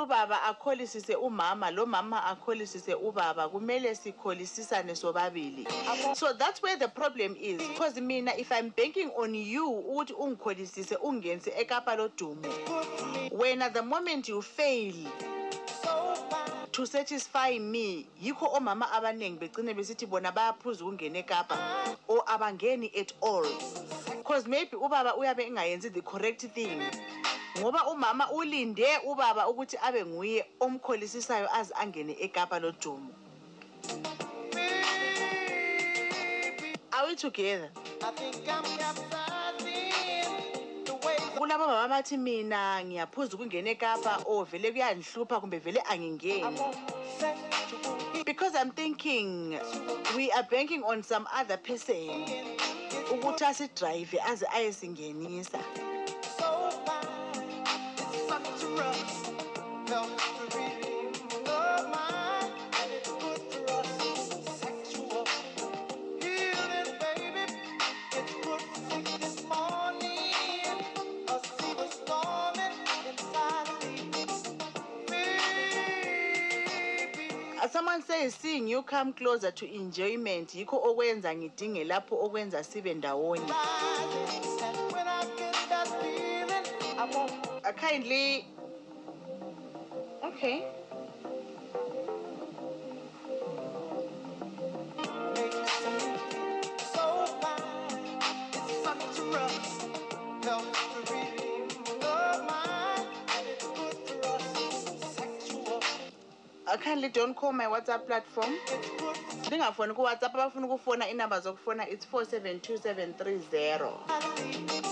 ubaba akholisise umama lo mama akholisise ubaba. Kumele sikholisisane sobabili. So that's where the problem is. Because mina if i'm banking on you ukuthi ungikholisise ungenise ekapa lodumo wena the moment you fail to satisfy me yikho omama abaningi begcine besithi bona bayaphuza ukungena ekapa or abangeni at all. Because maybe ubaba uyabe engayenzi the correct thing. Ngoba umama ulinde ubaba ukuthi abe nguye omkholisisayo aze angene ekapa lodumo are we together? Kulabo baba bathi mina ngiyaphuza ukungena ekapa or vele kuyandihlupha kumbe vele angingeni. Because i'm thinking we are banking on some other person ukuthi asidrayive aze ayesingenisa. Someone says seeing you come closer to enjoyment yikho okwenza ngidinge lapho okwenza sibe ndawonye. Uh, kindly Okay. kindly don't call my whatsapp platform ndingafoni kuwhatsapp abafuna ukufona iinamba zokufona it's 4 7 2 7 3 0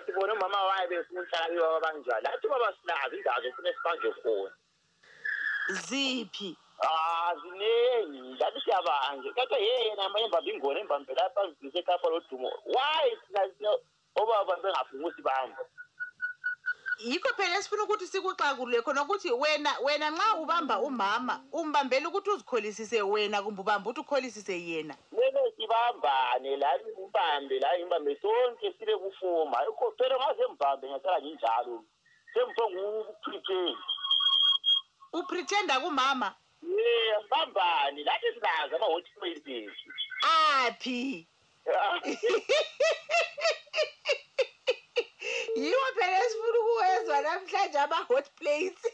kathi bona umama waye befuna uhlala baba banjani athi baba sinazo indawo zofuna sibanjwe khona. Ziphi? Ah ziningi ngathi siyabanje kade yena amanye mbambe ingona embambe lapha ngise eKapa lodumo why thina thina obaba bengafuni ukuthi bambe yikho phela esifuna ukuthi sikuxakulule khona ukuthi wena wena nxa ubamba umama umbambela ukuthi uzikholisise wena kumbe ubamba ukuthi ukholisise yena. Kumele sibambane la ngimbambe la ngimbambe sonke sibe kufuma. Yikho phela ngaze mbambe ngasala nginjalo semfo ngukuprepare upretenda kumama? Ye mbambane lathi sinazo ama-hot places. Aphi? yiwo phela esifuna ukuwezwa namhlanje ama-hot plates.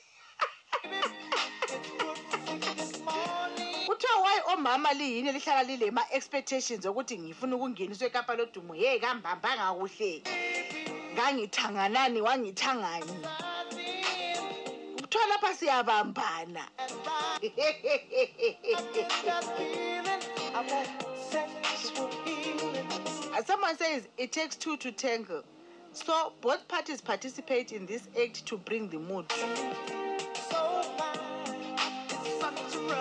Kuthiwa wayi omama liyini lihlala lile ma-expectations okuthi ngifuna ukungeniswa ekapa lodumo? Ye kambambanga kuhle. Ngangithanganani wangithangani? Kuthiwa lapha siyabambana. Someone says it takes two to tangle. So both parties participate in this act to bring the mood.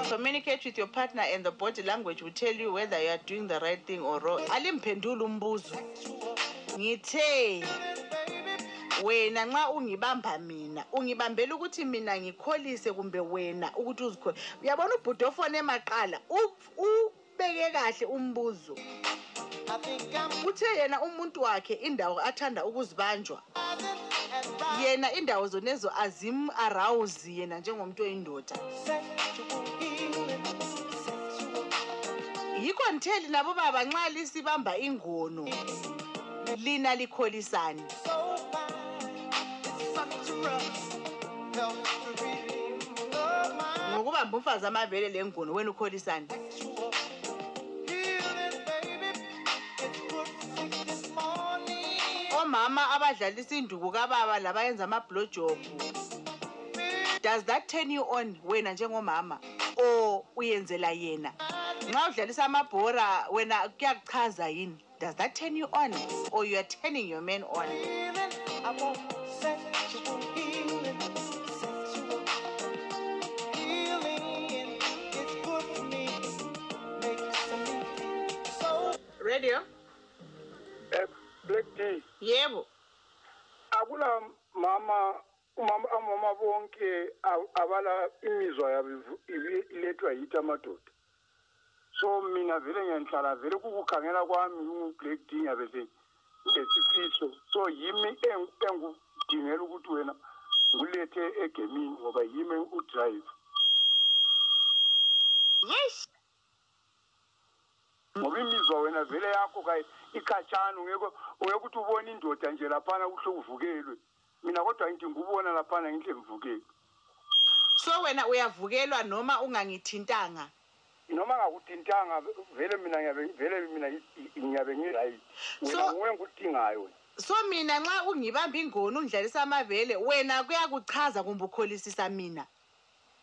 Communicate with your partner and the body language will tell you whether you are doing the right thing or wrong. Alimphendula umbuzo. Ngithe wena nxa ungibamba mina ungibambela ukuthi mina ngikholise kumbe wena ukuthi uzikhole uyabona ubhuti ofone emaqala ubeke kahle umbuzo uthe yena umuntu wakhe indawo athanda ukuzibanjwa yena indawo zonezo azim arouse yena njengomuntu oyindoda yikho ntheli nabo baba nxa lisibamba ingono lina likholisane so fine. It's such a rush. Omama abadlalisa induku kababa labayenza amablojob does that turn you on wena njengomama? Or uyenzela yena? Nxa udlalisa amabhora wena kuyakuchaza yini? Does that turn you on or you are turning your man on? Radio? Black D yebo. Akula mama umama amama bonke abala imizwa yabo ilethwa yithi amadoda. So mina vele ngiyanhlala vele kukukhangela kwami ungu-black d ngiyabe nje ngesifiso so yimi eng- engudingela ukuthi wena ngulethe egemini ngoba yimi udrive. Yes. Ngoba imizwa wena vele yakho kayi. Ikhatshana ungeke ungeke ukuthi ubone indoda nje laphana kuhle uvukelwe. Mina kodwa ngidinga ukubona laphana ngihle ngivukelwe so wena uyavukelwa noma ungangithintanga? Noma ngakuthintanga vele mina ngiyabe vele mina i- ngiyabe ngirayithi wena So- nguwe ngikudingayo wena. So mina nxa ungibamba ingoni ungidlalisa amavele wena kuyakuchaza kumbe ukholisisa mina? Ngiya-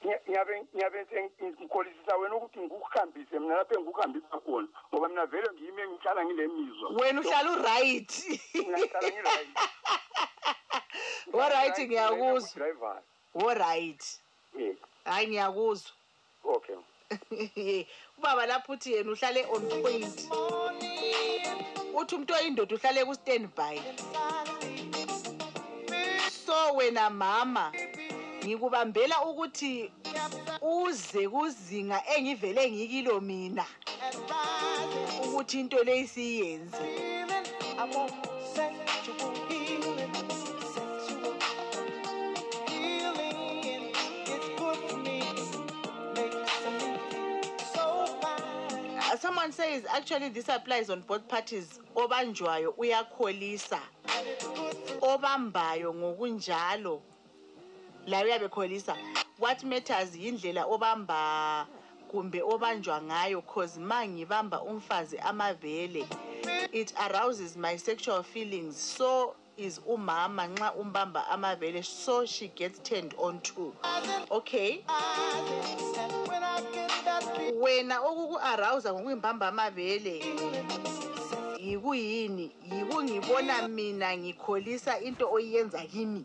ngiyabe ngiyabe ngikholisisa wena ukuthi ngikuhambise. Mina lapho engikuhambisa khona ngoba mina vele ngiyimi ngihlala ngile mizwa wena uhlala uright. Ngihlala ngirayithi oright ngiyakuzwa. oright hayi ngiyakuzwa. Okay. Ubaba lapho uthi yena uhlale on point. Uthi umuntu oyindoda uhlale ku-standby. So wena mama ngikubambela ukuthi uze kuzinga engivele ngikilo mina ukuthi into le isiyenze Feeling, I want sexual healing, sexual healing. It's good for me, makes me so fine. Uh, someone says actually this applies on both parties obanjwayo uyakholisa obambayo ngokunjalo laye uyabe kholisa what matters yindlela obamba kumbe obanjwa ngayo cause ma ngibamba umfazi amavele it arouses my sexual feelings so is umama nxa umbamba amavele so she gets turned on too okay? Wena okuku-arousa ngokuyimbamba amavele yikuyini? Yikungibona mina ngikholisa into oyenza kimi.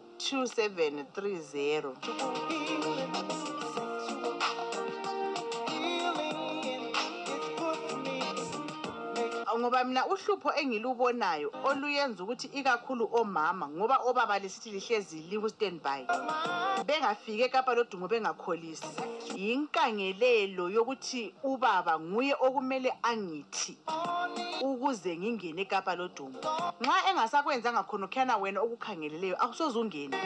2730 ngoba mina uhlupho engilubonayo oluyenza ukuthi ikakhulu omama ngoba obaba lisithi lihlezi liku-standby bengafiki ekapa lodumo bengakholisi. Yinkangelelo yokuthi ubaba nguye okumele angithi ukuze ngingene ekapa lodumo nxa engasakwenzanga khona khuyana wena okukhangeleleyo awusoze ungene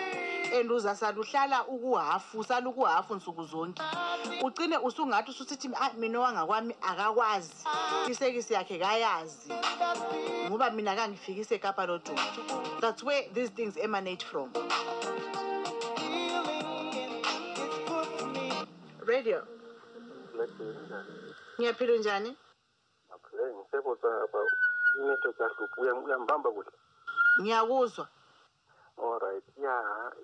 and uzasala uhlala ukuhafu usala ukuhafu nsuku zonke. Ugcine usungathi ususithi "Ah, mina wangakwami akakwazi. Isekisi yakhe kayazi. Ngoba mina kangifikise ekapa lodumo that's where these things emanate from. Radio. Ngiyaphila njani? Ngisekosa apha inetwork yahlupha Uyam- uyambamba kuhle. Ngiyakuzwa. Alright ya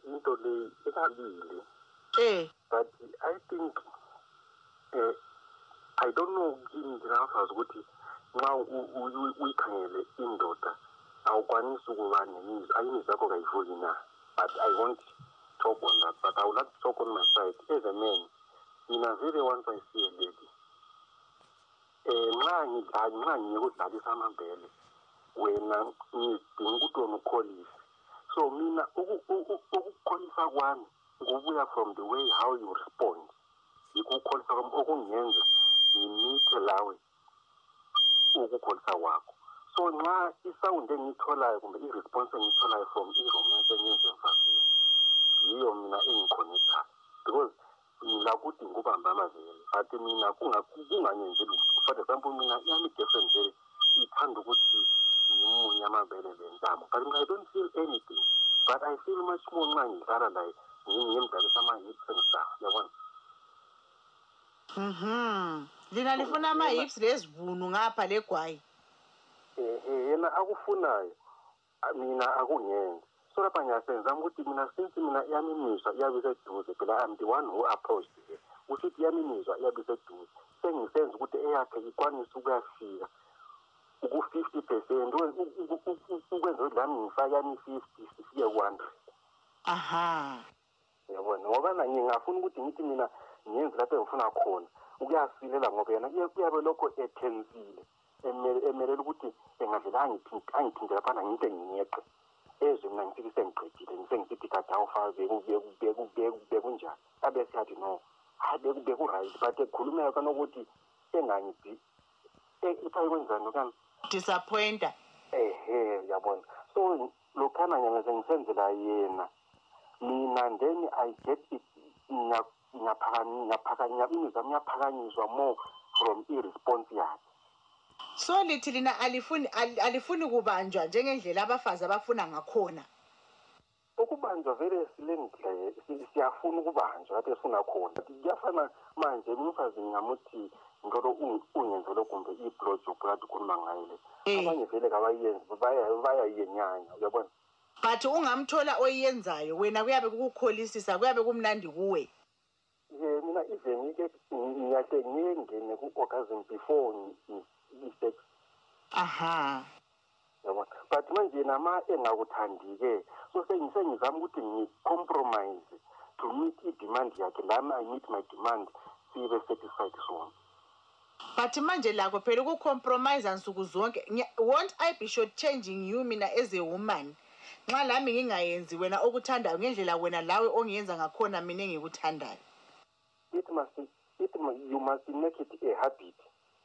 into le ikabili eh. But i think eh i don't know kini ndingafazi ukuthi nxa uyikhangele indoda awukwanisi ukuba nemizwa ayimizwa yakho kayivuki na? But i won't talk on that but i would like to talk on my side. As a man mina vele once i see a lady um nxa nxa ngiyekudlalisa amabhele wena ngidinga ukuthi wena ukholise. So mina uku- uku- ukukholisa kwami kubuya from the way how you respond. Yikho ukukholisa kwami okungenza ngimithe lawe ukukholisa kwakho. So nxa isawundi engiyitholayo kumbe i-response engiyitholayo from i-romance engenza emfazini yiyo mina engiconnectayo because lakuthi ngubamba amavele but mina kunga- kunganyenzi lutho. For example mina yami i-girlfriend vele ithanda ukuthi ngimunye amabele lentamo but mina i don't feel anything. But i feel much more nxa ngidlala laye ngimdlalisa ama-hips and stuff yabona Mhm. Lina lifuna ama hips lezibunu ngapha legwayi. ehe yena akufunayo. A- mina akungenzi. So lapha ngiyasenzama ukuthi mina since mina yami imizwa iyabe iseduze phela i'm the one who approached her usithi yami imizwa iyabe iseduze sengisenza ukuthi eyakhe ikwanise ukuyafika. Uku-fifty percent ukwenza ukuthi lami ngifake yami i-fifty sifike ku-hundred Aha. yabona ngoba na ngingafuna ukuthi ngithi mina ngenze lapho engifuna khona. Ukuyasilela ngoba yena uye- uyabe lokho ethensile emele- emelela ukuthi engadlela angithinte laphana nginte ngiyeqe. Ezwe mina ngifike sengiqedile ngisengisithi kade awufaka bekunjani? Abe siyathi no. Hayi beku- beku-right but ekhulumeka kanokuthi engangidi ithi kwenzani okani Disappointer. ehe yabona so lokhana ngiyabe ngisenzela yena mina then i get it ngiya- ngiyaphakami- ngiyaphakanya imizwa iyaphakanyiswa more from i-response yakhe So lithi lina alifuni al- alifuni kubanjwa njengendlela abafazi abafuna ngakhona. ukubanjwa vele silendle si- siyafuna ukubanjwa lapho esifuna khona kuyafana manje umfazi ngingamuthi ngicela ungi- ungenzele kumbe i-blowjob kade ukhuluma ngayo le Eh. abanye vele kabayenzi baya- bayayenyanya uyabona But ungamthola oyenzayo wena kuyabe kukukholisisa kuyabe kumnandi kuwe. ye mina even ike ngiyahle ngiyengene ku-orgasm before i-sex Aha. yabona but manje nama engakuthandi-ke so sengizama ukuthi ngi-compromise to meet i-demand yakhe lami i meet my demand sibe satisfied sona But manje lakho phela ukucompromise nsuku zonke. Ngiya- won't I be short changing you mina as a woman? Nxa lami ngingayenzi wena okuthandayo ngendlela wena lawe ongiyenza ngakhona mina engikuthandayo. it must it mu- you must make it a habit.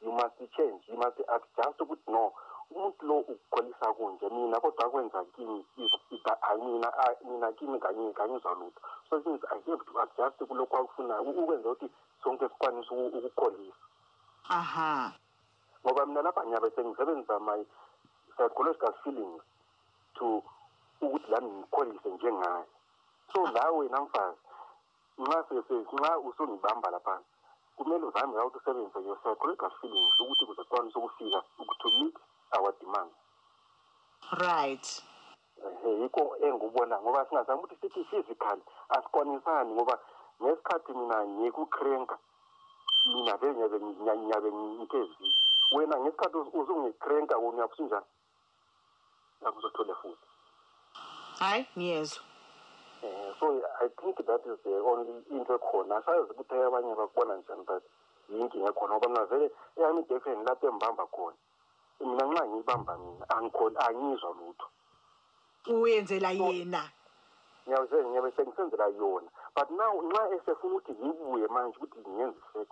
You must change. You must adjust ukuthi no umuntu lo ukukholisa kunje mina kodwa akwenza kimi is- ida- hayi mina ah, mina kimi kanye kanyizwa lutho so it means i have to adjust kulokhu akufunayo u- ukwenza ukuthi sonke sikwanise uku- ukukholisa. Aha. ngoba mina lapha ngiyabe sengisebenzisa my psychological feelings to ukuthi lami ngikholise njengaye so la wena mfazi nxa nxa usungibamba laphana kumele uzame ukuthi usebenzise your psychological feelings ukuthi kuze kwanise ukufika to meet our demand Right. yikho engikubona ngoba singazami ukuthi sithi physical asikwanisani ngoba ngesikhathi mina ngikukrenka mina vele ngiyabe ngiya- ngiyabe ngintezi wena ngesikhathi uz- uzungikrenka wona uyabe usunjani akuzothole futhi. Hayi ngiyezwa. Eh, so i think that is the only into ekhona. Asazi ukuthi abanye bakubona njani but yinkinga ekhona ngoba mina vele eyami idefeni lapho engibamba khona mina nxa ngiyibamba mina angikholi angizwa lutho. Uyenzela yena. ngiyabe ngiyabe sengisenzela yona. But now nxa esefuna ukuthi ngibuye manje ukuthi ngenze isex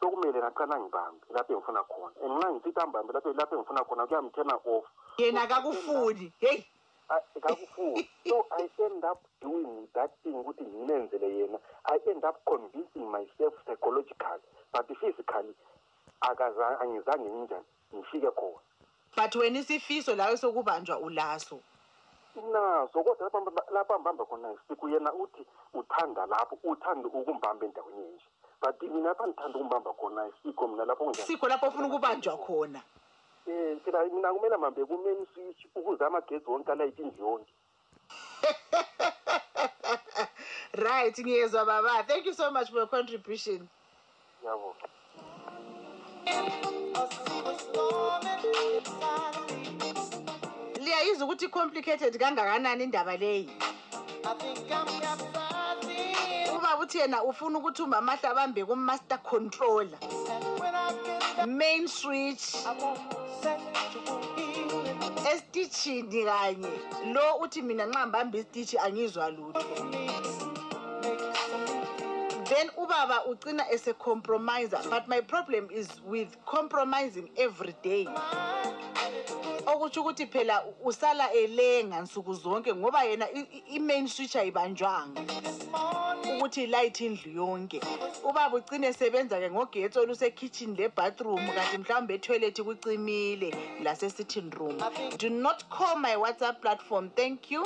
sokumele ngaqala ngibambe lapho engifuna khona and nxa ngisithi ambambe lapho lapho engifuna khona kuyamthena off Yena akakufuni. Hey. I- kakufuni so i end up doing that thing ukuthi ngimenzele yena i end up convincing myself psychologically but physically angizange nginjani ngifike khona But wena isifiso lawe sokubanjwa ulaso. naso kodwa lapha mbamba- khona siku yena uthi uthanda lapho uthanda ukumbamba endaweni enje but mina lapha ngithanda ukumbamba khona isikho mina lapho Sikho lapho ufuna ukubanjwa khona. Eh, phela mina kumele mbambe ku-main switch ukuze amagetsi wonke alayite indlu yonke right ngiyezwa baba thank you so much for your contribution yabo A sea was storming inside me. liyayizwa ukuthi complicated kangakanani indaba leyi I think I'm. Ubaba uthi yena ufuna ukuthi umamahle abambe ku-master controller. Main switch I want sexual healing esitishini kanye. Lo uthi mina nxa ngibamba isitishi angizwa lutho. Then ubaba ugcina esecompromiser but my problem is with compromising every day. Okutsho ukuthi phela usala elenga nsuku zonke ngoba yena i-main switch ayibanjwanga. Ukuthi ilayithe indlu yonke. Ubaba ugcine esebenza-ke ngogetsi olusekitchen le-bathroom kanti mhlawumbe etoilet kucimile lase-sitting room. Do not call my whatsapp platform thank you.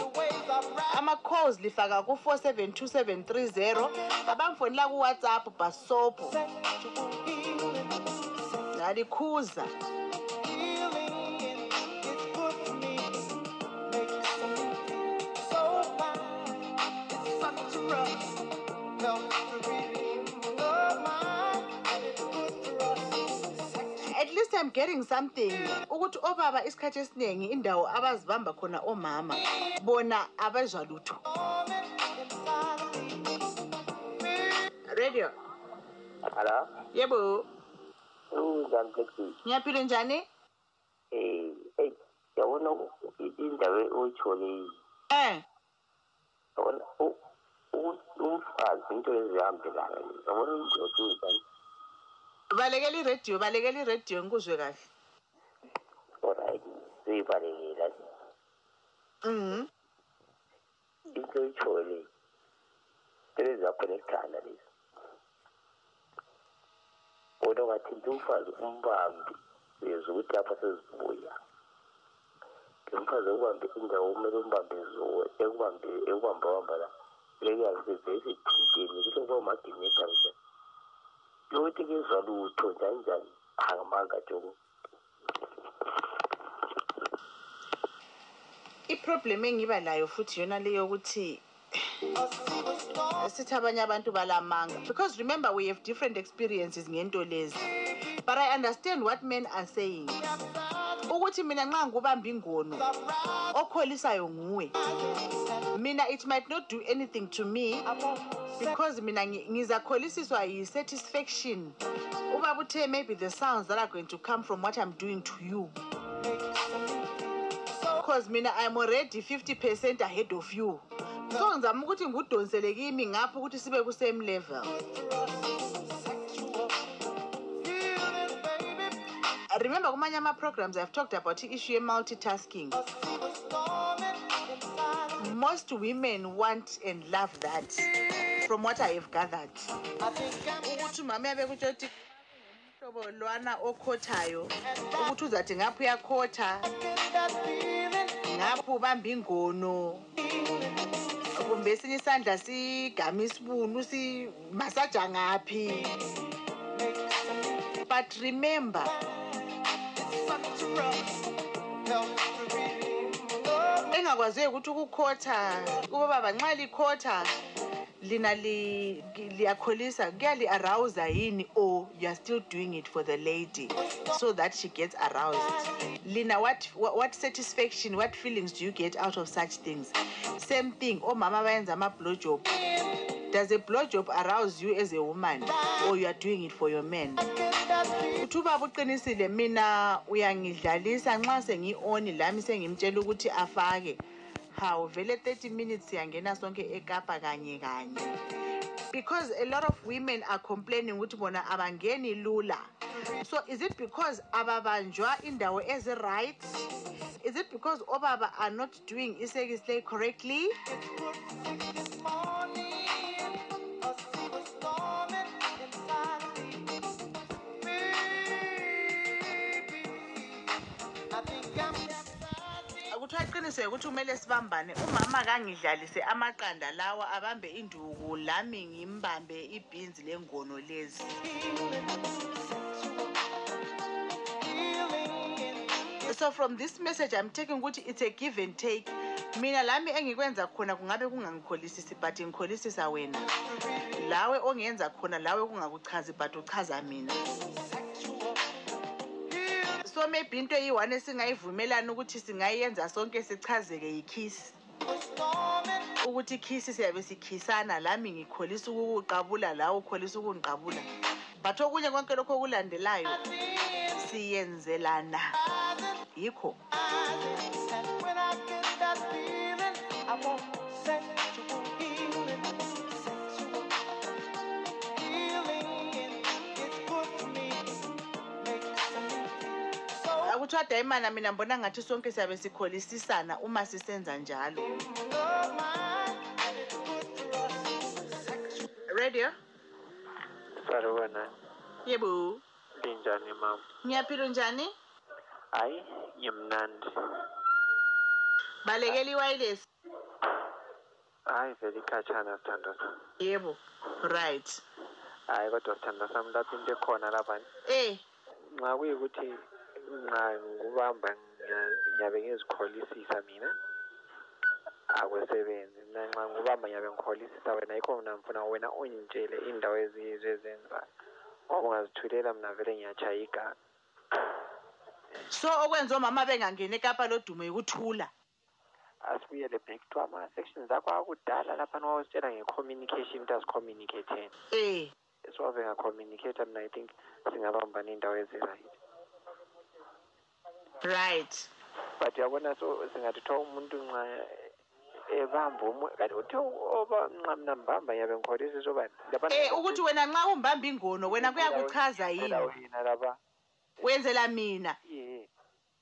Ama-calls lifaka ku-472 abamfonela kuwhatsapp basopo ngalikhuza i'm getting something ukuthi obaba isikhathi esiningi indawo abazibamba khona omama bona abezwa lutho radio Hala, yebo unjani Plexi? ngiyaphile njani Eh, hey, yabona u- i- indaba oyitsho leyi. eh Yabona umfazi into ezihambelana. Yabona unjani? Balekela iradio balekela iradio ngikuzwe kahle Alright, siyibalekela. mhm Into oyitsho leyi. Lezi zakhona ekhanda lezi. Bona ungathinta umfazi umbambi uyezwa ukuthi lapha sezibuya. lo mfazi ekubambe indawo kumele umbambe zuwe ekubambe ekubamba bamba la lekuyabe sivele sithintile kuhle kuba umagineta nje lokuthi kezwa lutho njani njani angamanga joko iproblem engiba layo futhi yona leyo ukuthi sithi abanye abantu balamanga. Because remember we have different experiences ngento lezi. But i understand what men are saying. Ukuthi mina nxa ngikubamba ingono okholisayo nguwe. Mina it might not do anything to me because mina ngi- ngizakholisiswa yi-satisfaction. Ubaba uthe maybe the sounds that are going to come from what i'm doing to you. Because mina i'm already 50 percent ahead of you. So ngizama ukuthi ngikudonsele kimi ngapho ukuthi sibe ku-same level. Remember kumanye ama-programs i've talked about i-issue ye-multitasking most women want and love that from what i have gathered. Ukuthi umama yabe kutsho ukuthi hlobo lwana okhothayo. Ukuthi uzathi ngapho uyakhotha. Ngapho ubamba ingono. Kumbe esinye isandla sigama isibunu simasaja ngaphi? But remember engakwaziyo ukuthi ukukhotha kubaba nxa likhotha lina li- liyakholisa kuyali-arousa yini or you are still doing it for the lady? So that she gets aroused. Lina what, what, what satisfaction what feelings do you get out of such things? Same thing omama bayenza ama-blow job does a blow job arouse you as a woman or you are doing it for your man? Uthi ubaba uqinisile mina uyangidlalisa nxa sengi-oni lami sengimtshela ukuthi afake. Hawu vele 30 minutes siyangena sonke ekapa kanye kanye. Because a lot of women are complaining ukuthi bona abangeni lula. So is it because ababanjwa indawo ezi-right is it because obaba are not doing isekislay correctly? Kuthiwa iqiniseke ukuthi kumele sibambane. Umama kangidlalise amaqanda lawa abambe induku lami ngimbambe ibhinzi lengono lezi. So from this message i'm taking ukuthi it's a give and take. Mina lami engikwenza khona kungabe kungangikholisisi but ngikholisisa wena. Lawe ongenza khona lawe kungakuchazi but uchaza mina. So maybe into eyi-one esingayivumelani ukuthi singayenza sonke sichazeke yikhisi ukuthi ikhisi siyabe sikhisana lami ngikholisa ukukuqabula lawe ukholisa ukungiqabula but okunye konke lokho okulandelayo siyenzelana. Yikho. Kuthiwa dayimana mina mbona ngathi sonke siyabe sikholisisana uma sisenza njalo Love mine, and it's good for us. Sexual. radio Sarwana, yebo linjani mama? ngiyaphila njani Hayi, ngimnandi. balekela iwayilesi Hayi, vele ikhatshana sithando sami. yebo right Hayi, kodwa sithando sami lapho into ekhona lapha. eh Nxa kuyikuthi nxa ngikubamba ngiya- ngiyabe ngizikholisisa mina. Akwesebenzi mina nxa ngikubamba ngiyabe ngikholisisa wena yikho mina ngifuna wena ungitshele indawo eziyizwe ezenzayo ngoba ungazithulela mina vele ngiyatshaya igama so okwenza omama bengangeni ekapa lodumo yikuthula asibuyele back to ama-sections akho akudala lapha wawusitshela nge-communication ukuthi asicommunicateni eh. Siwave ngacommunicate mina i think singabamba ney'ndawo ezi-right. Right. But uyabona so singathi kuthiwa umuntu nxa ebamba kanti uthe oba nxa mina mbamba ngiyabe ngikholisa sobani eh ukuthi wena nxa umbamba ingono wena kuyakuchaza yini? wena laba. Wenzela mina?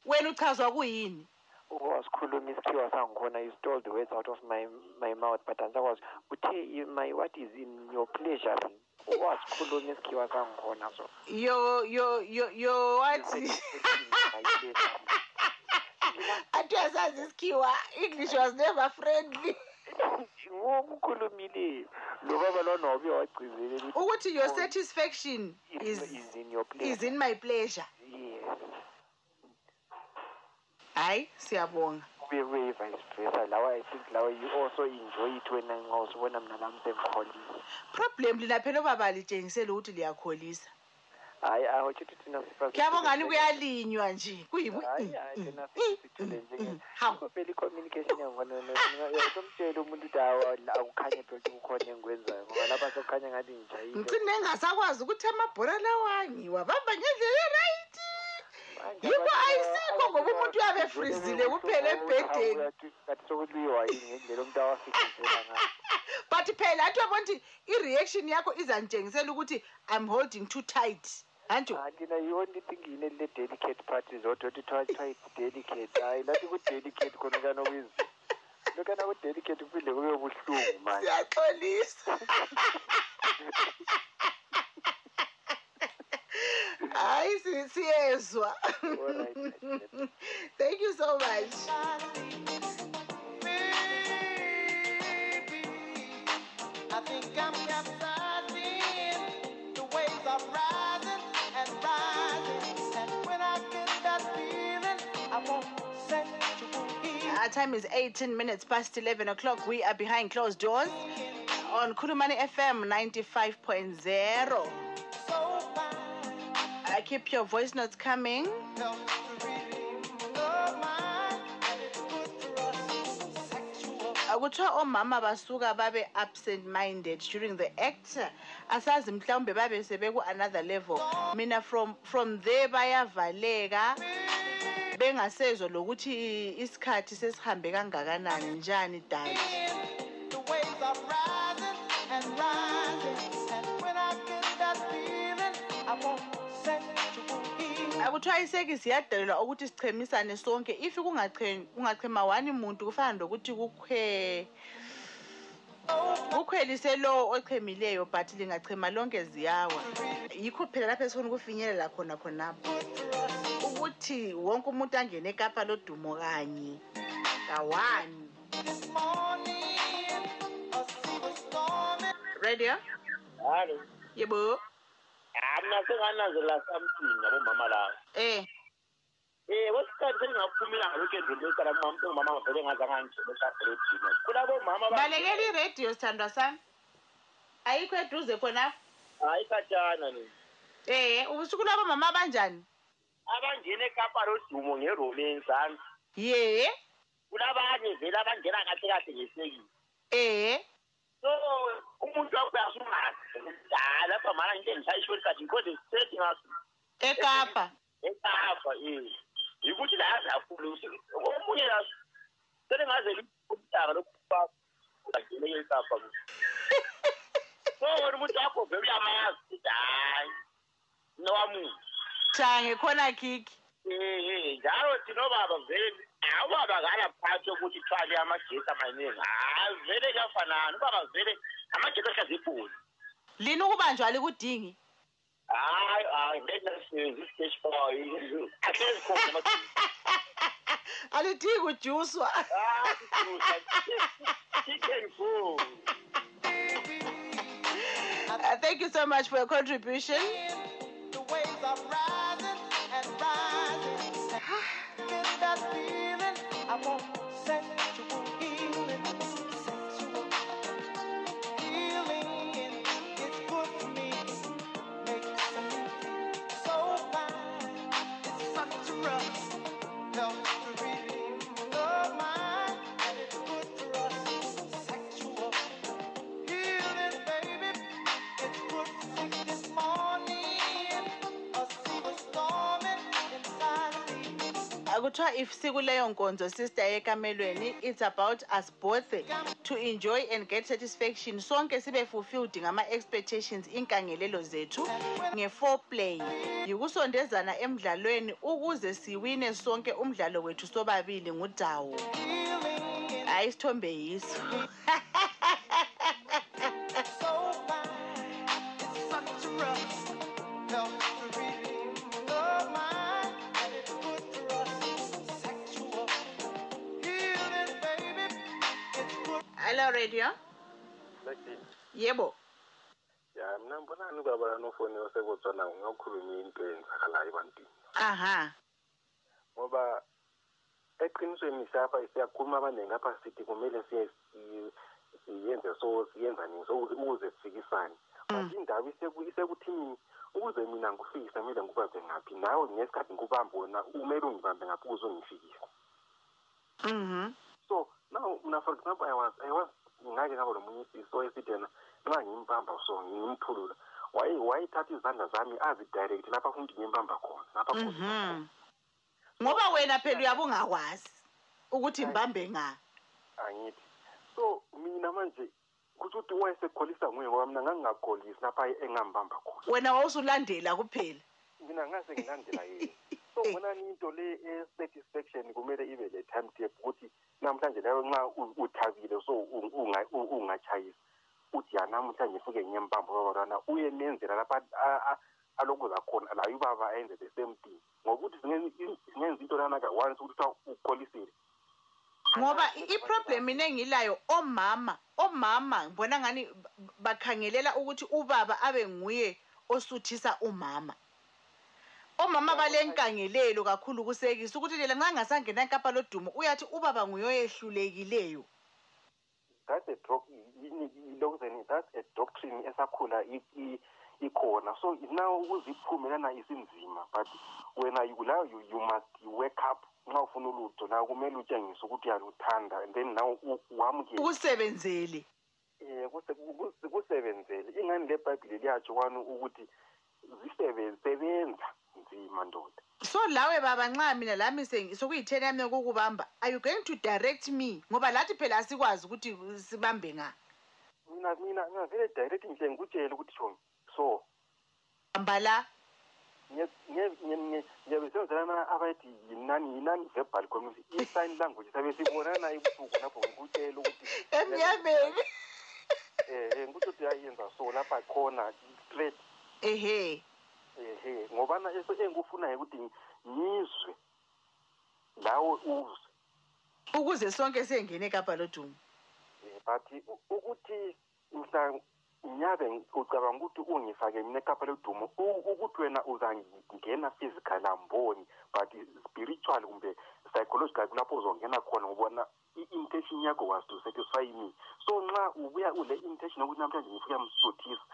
Wena uchazwa kuyini? Wasikhuluma isikhiwa sangikhona you stole the words out of my my mouth but ansakwazi uthe my what is in your pleasuring wasikhuluma isikhiwa sangikhona so. Yo yo yo yo wathi athi uyasazi isikhiwa english was never friendly. Ngokukhulumileyo lo baba lona wabuye wagcizelela ukuthi your satisfaction is, is in your place is in my pleasure. Yes. Hayi siyabonga. Kube kube vice versa lawa i think lawa you also enjoy it wena nxa usubona mina lami sengikholisa problem lina phela obaba litshengisele ukuthi liyakholisa. Hayi awutsho ukuthi thina sifa kuyabongani kuyalinywa nje. Sithule njenge Hawu. vele i-communication yangibona somtshela umuntu ukuthi akukhanye phela kukhona engikwenzayo ngoba lapha sokukhanya ngathi ngijayile. Ngicine ngasakwazi ukuthi amabhora lawa ngiwabamba ngendlela erayithi ayisikho ngoba umuntu uyabe efrizile kuphela ebhedeni kathi sokuliwa yini ngendlela umuntu awafikisela ngayo but phela athi uyabona ukuthi i-reaction yakho izanitshengisela ukuthi i'm holding too tight. Anjo thina you only think yini le-delicate parties odwa twa it's delicate. Hayi lathi ku-delicate khona kanokuyizi lokana ku-delicate kuphinde kube buhlungu manje siyaxolisa. hayi si- siyezwa thank you so much I think I'm capsizing. The waves are rising and rising. And when I get that feeling, I want sexual healing. Our time is 18 minutes past 11 o'clock. We are behind closed doors on Kurumani FM 95.0. So fine. Uh, keep your voice notes coming. Helps to redeem love mine. And it's good for us. Sexual. Uh, kuthiwa omama basuka babe absent minded during the act asazi mhlawumbe babe sebeku another level mina from from there bayavaleka bengasezwa lokuthi isikhathi sesihambe kangakanani njani dali The waves akuthiwa isekisi yadalelwa ukuthi sichemisane sonke. If kungache- kungachema wani muntu kufana lokuthi kukhwe kukhwelise lowo ochemileyo but lingachema lonke ziyawa. Yikho phela lapho esifuna ukufinyelela khona khonapho. Ukuthi wonke umuntu angene ekapa lodumo kanye. Kawani radio halo yebo? Hayi mna sengananzelela something nabomama laba eh. Um kwesikhathi sengingaphumela ngalokendlini lesala umama ngavele ngazange angitshele esabhredini kulabomama aba- balekela iradio sithandwa sami. Ayikho eduze khonapho hayi khatshana ni. Eh usuku lwabomama abanjani abangena ekapa lodumo ngeromeni sami ye. Kulabanye vele abangena kahle kahle ngesekile eh. So umuntu wakho uyasungazi hayi lapha mana nginte ngishayisho kathi ngikhoze sisethi ngaso ekapa. Ekapa eh yikuthi la yazakhulu omunye la selengaze umntaka lokufa ungangene ekapa so wena umuntu wakho vele uyamazi ukuthi hayi nowamuntu change khona kiki. Eh, njalo thina obaba vele hayi ubaba nganaphathi yokuthi thwale amagesi amaningi. Hayi vele kuyafanana ubaba vele amagesi ahlaza ibhuli lini ukubanjwa likudingi hayi hayi vele isiteshi boy ahlezi khona alidingi ujuswa Ah, chicken food. Uh, thank you so much for your contribution. The waves are rising and rising. That feeling. I want sexual me. akuthiwa if sikuleyo nkonzo sister ekamelweni it's about us both to enjoy and get satisfaction. Sonke sibe fulfilled ngama-expectations inkangelelo zethu nge-foreplay. Yikusondezana emdlalweni ukuze siwine sonke umdlalo wethu sobabili ngudawo hayi isithombe yiso. hello radio? Lucky. yebo. Ya mina mbonani ubaba nofoni osekutswana ngakhuluma into eyenzakalayo ebantwini. Aha. Ngoba eqinisweni siyapha siyakhuluma abaningi apha sithi kumele siye si- siyenze so siyenza nini so ukuze sifikisane. But indaba iseku- isekuthini ukuze mina ngikufikise kumele ngikubambe ngaphi? Nawe ngesikhathi ngikubambe wena kumele ungibambe ngaphi ukuze ungifikise? Mhm so now mina for example i was i was ngake ngaba nomunye isiso esithi yena nxa ngimbamba so ngimphulula. Waye wayethatha izandla zami azidirect lapha ukuthi ngimbamba khona lapha mhm. Ngoba wena phela uyabe ungakwazi ukuthi mbambe nga? Angithi. So mina manje kusho ukuthi wayesekholisa nguye ngoba mina ngangingakholisi lapha engambamba khona. Wena wawusulandela kuphela? Mina ngase ngilandela yena. So bonani into le e-satisfaction kumele ibe le time tape ukuthi namhlanje leyo nxa uthabile so ungatshayisi uthi ya namhlanje fuke ngiyembamba babantwana uye nenzela lapha alokuza khona laye ubaba ayenze the same thing. Ngokuthi singenza into lanaka once ukuthi ukholisile. Ngoba iproblem ine engilayo omama omama ngibona ngani ba- bakhangelela ukuthi ubaba abe nguye osuthisa umama. Omama balenkangelelo kakhulu kusekisa ukuthi lela nxa ngasangena enkapa lodumo uyathi ubaba nguye oyehlulekileyo that's a lokuzeni that's a doctrine esakhula ikhona. So now ukuze iphume lana isinzima but wena now you, you must wake up nxa ufuna ulutho. Nawe kumele utshengise ukuthi uyaluthanda and then now wamukele. Ukusebenzele. Um kusebenzele. Ingani le bhayibhile liyatsho kwani ukuthi zisebenza sebenza nzima ndoda so lawe baba nxa mina lami sokuyitheni yami yokukubamba are you going to direct me? Ngoba lathi phela asikwazi ukuthi sibambe nga mina mina ngavele direct nje ngikutshele ukuthi shomi so. Hamba la. Ngiyabesenzelana abayithi yinani yinani verbal community i-sign language sabe sibonana ebusuku lapho ngikutshela ukuthi emnyameni. Um ngikutsho ukuthi yayenza so lapha khona straight. Ehe. Ehe ngobana eso engikufunayo ukuthi ngizwe lawe uzwe. Ukuze sonke sengene ekapa lodumo but ukuthi mhla nyabe ucabanga ukuthi ungifake mina ekapa lodumo ukuthi wena uzangena physical amboni but spiritual kumbe psychological kulapho uzongena khona ngobona i-intention yakho was to satisfy me. So nxa ubuya ule intention yokuthi namhlanje ngifike msuthisa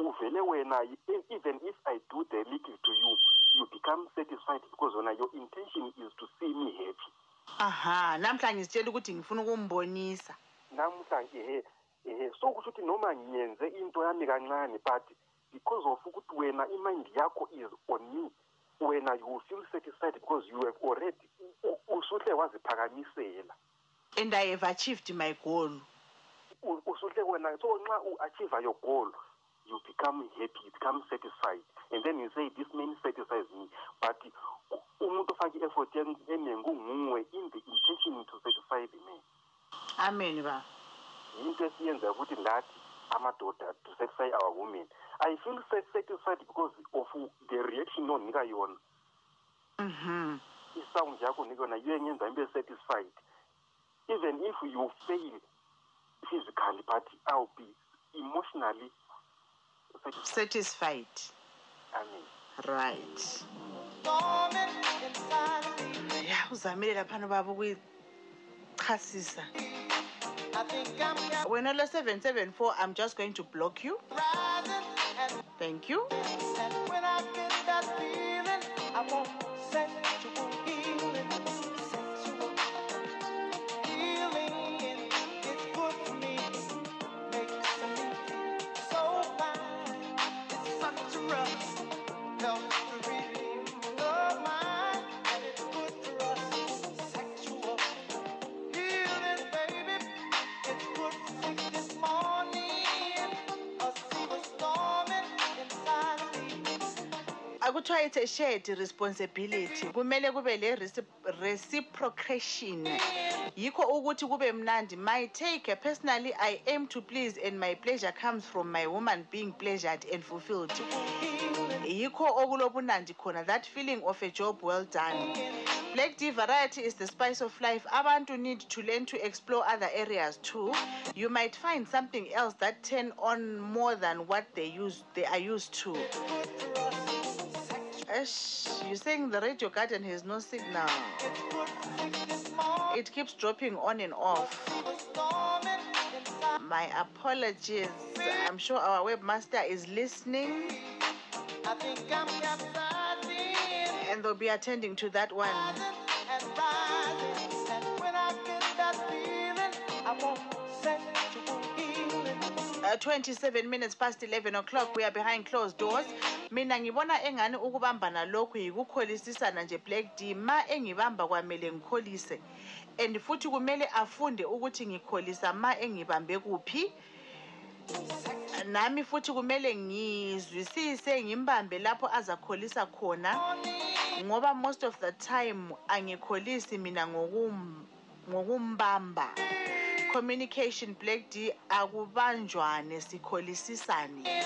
uvele wena e- even if i do the little to you you become satisfied because wena your intention is to see me happy. Aha namhla ngizitshela ukuthi ngifuna ukumbonisa. Namhlanje ehe ehe so kusho ukuthi noma ngiyenze into yami kancane but because of ukuthi wena imind yakho is on me wena you feel satisfied because you have already usuhle waziphakamisela. And i have achieved my goal. Usuhle wena so nxa u-achieve your goal you become happy you become satisfied. And then you say this man satisfies me. But umuntu ofake i-effort en- eningi kunguwe in the intention to satisfy the man. Amen baba into esiyenzayo ukuthi lathi amadoda to satisfy our women i feel sa- satisfied because of the reaction onika yona. Mhm isound yakho onika yona iyengenza ibe satisfied. Even if you fail physically but i'll be emotionally satisfied. Satisfied amen. Right. Ya uzamile laphana baba ukuyichasisa. Wena lo 774 i'm just going to block you. Thank you. And when I get that feeling, I want sensual akuthiwa it's a shared responsibility. Kumele kube le reci- reciprocation. Yikho ukuthi kube mnandi. My take personally i aim to please and my pleasure comes from my woman being pleasured and fulfilled. Yikho okulobunandi khona. That feeling of a job well done. Black d variety is the spice of life. Abantu need to learn to explore other areas too. You might find something else that turn on more than what they use they are used to. Ash, you're saying the radio garden has no signal. It keeps dropping on and off. My apologies. I'm sure our webmaster is listening and they'll be attending to that one. 27 minutes past 11 o'clock we are behind closed doors. Mina ngibona engani ukubambana lokhu yikukholisisana nje black d? Ma engibamba kwamele ngikholise. And futhi kumele afunde ukuthi ngikholisa ma engibambe kuphi. Nami futhi kumele ngizwisise ngimbambe lapho azakholisa khona. Ngoba most of the time angikholisi mina ngokum ngokumbamba. Communication black d akubanjwane sikholisisane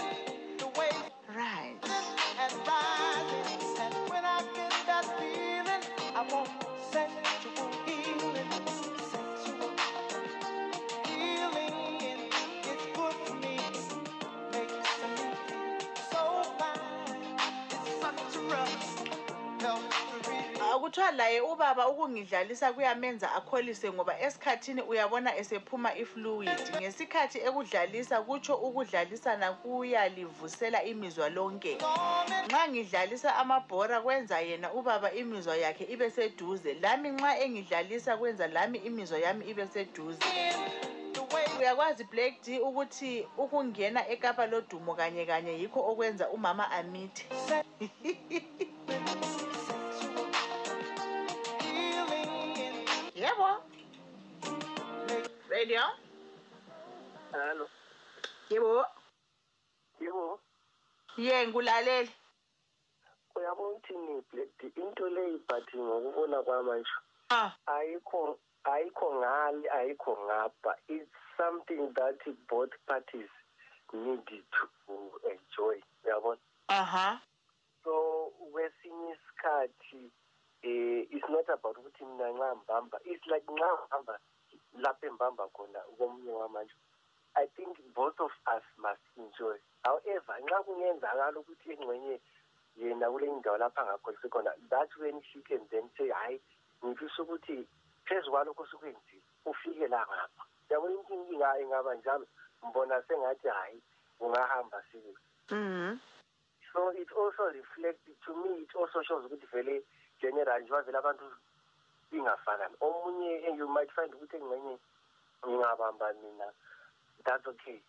akuthiwa laye ubaba ukungidlalisa kuyamenza akholise ngoba esikhathini uyabona esephuma ifluid. Ngesikhathi ekudlalisa kutsho ukudlalisana kuyalivusela imizwa lonke. Nxa ngidlalisa amabhora kwenza yena ubaba imizwa yakhe ibe seduze. Lami nxa engidlalisa kwenza lami imizwa yami ibe seduze. Uyakwazi black d ukuthi ukungena ekapa lodumo kanye kanye yikho okwenza umama amithe. radio? Hallo yebo yebo ye ngulaleli uyabona ukuthini black d into leyi but ngokubona kwamanje ah. Ayikho ayikho ngale ayikho ngapha it's something that both parties need to enjoy uyabona? Aha so kwesinye isikhathi eh it's not about ukuthi mina nxa ngibamba it's like nxa ngihamba. Lapho engibamba khona komunye wamanje. I think both of us must enjoy. However nxa kungenzakala ukuthi engxenye yena kule indawo lapho angakholisi khona that's when she can then say hayi ngifisa ukuthi phezu kwalokho sukwenzile ufike la ngapha. Yabona inkinga ingaba njalo mbona sengathi hayi ungahamba sibe mhm so it also reflects to me it also shows ukuthi vele general njengoba vele abantu ingafana omunye you might find ukuthi engxenye ngingabamba mina. That's okay.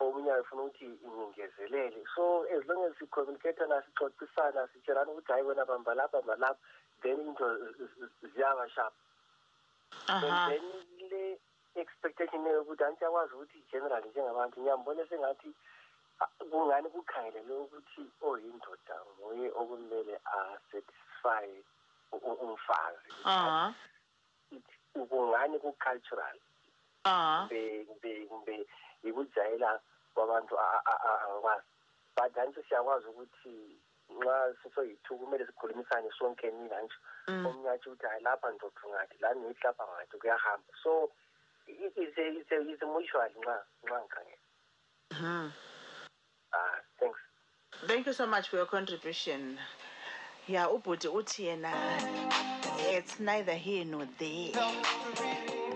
Omunye ayefuna ukuthi ngingezelele. So as long as sicommunicatana sixoxisana sitshelana ukuthi hayi wena bamba lapha bamba lapha then into ziyaba sharp and aha. then le expectation yokuthi antsiyakwazi ukuthi general njengabantu ngiyambone sengathi ah, kungani kukhangelelwe ukuthi oyindoda nguye okumele asatisfy umfazi. Uh-huh kungani ku-cultural. Uh-huh kumbe kumbe kumbe yikujayela kwabantu a- a- a- angikwazi but anti siyakwazi ukuthi nxa sisoyi-two kumele sikhulumisane sonke nina nje. Mm. omunye atsho ukuthi hayi lapha ndoda ngathi lani ngithi lapha ngathi kuyahamba. So i- it's a- it's a- it's a mutual nxa nxa ngikhangela Mhm. ah thanks. Thank you so much for your contribution. Yeah ubhuti uthi yena it's neither here nor there.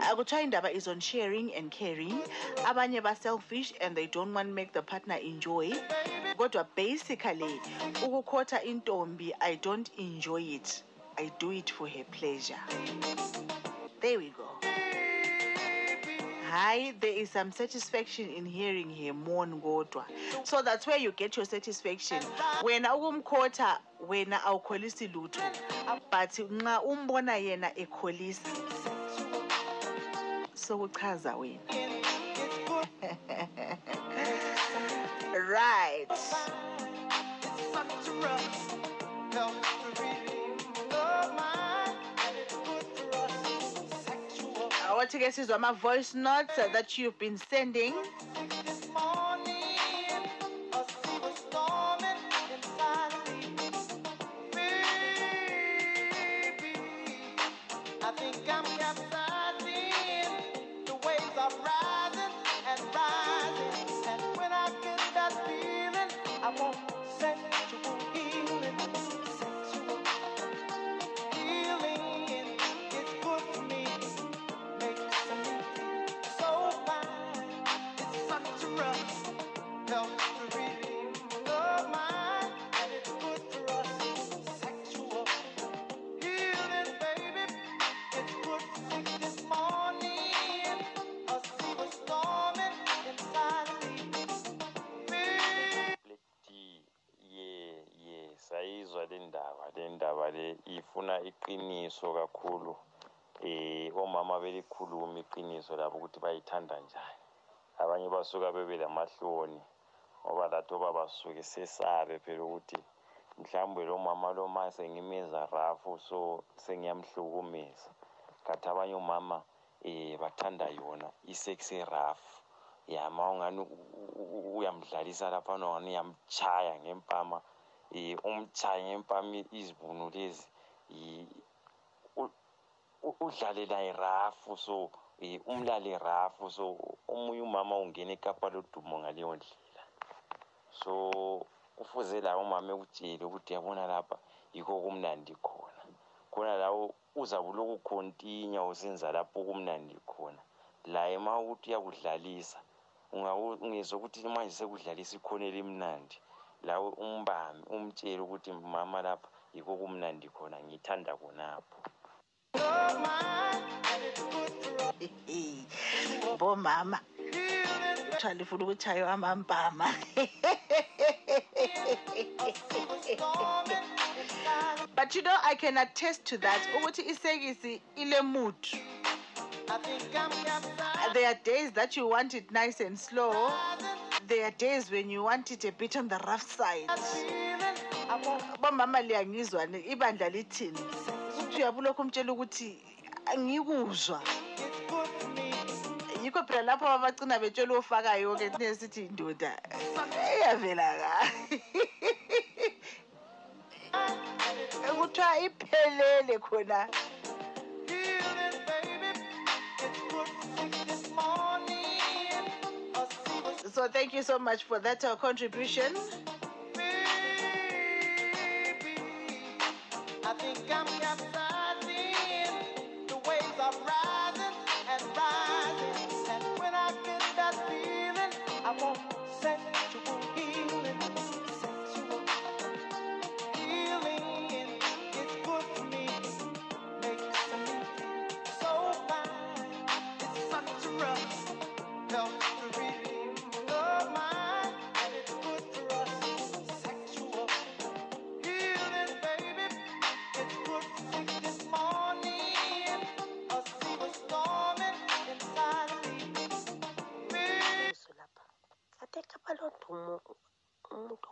Akuthiwa indaba is on sharing and caring. Abanye ba-selfish and they don't want to make the partner enjoy. Kodwa basically ukukhotha intombi i don't enjoy it. I do it for her pleasure. There we go. Hi, there is some satisfaction in hearing her mourn kodwa. So that's where you get your satisfaction. Wena ukumkhotha wena awukholisi lutho. But nxa umbona yena ekholisa sokuchaza wena. right. Awathi ke sizwa ama voice notes that you've been sending. Le ifuna iqiniso kakhulu eh omama belikhuluma iqiniso labo ukuthi bayithanda njani. Abanye basuka bebe lamahloni ngoba lathi oba basuke sesabe phela ukuthi mhlawumbe lo mama lo ma sengimeza rafu so sengiyamhlukumeza. Kanti abanye omama eh bathanda yona isex rafu ya ma ungani uyamdlalisa lapha nongani uyamchaya ngempama um umchaye ngempama izibuno lezi. Udlale naye rafu so um umlale rafu so omunye umama ungena ekapa lodumo ngaleyo ndlela. So kufuze lawo umama ekutshele ukuthi yabona lapha yikho kumnandi khona. Khona lawo uzabe ulokhu khontinya usenza lapho kumnandi khona. Laye ma ukuthi uyakudlalisa ungezwa ukuthi manje sekudlalisa ikhona elimnandi. Lawe umbambe umtshele ukuthi mama lapha yikho kumnandi khona ngithanda khonapho bomama kuthiwa lifuna ukutshaywa amampama but you know i can attest to that ukuthi isekisi ile mood. I think I'm capsizing. there are days that you want it nice and slow. There are days when you want it a bit on the rough side. Feeling I want bomama liyangizwa ni- ibandla lithini uthi uyabulokhu umtshela ukuthi angikuzwa. It's good for me. yikho phela lapho abagcina betshela ofakayo-ke thine sithi indoda iyavela ka? Kuthiwa iphelele khona. So thank you so much for that uh, contribution baby.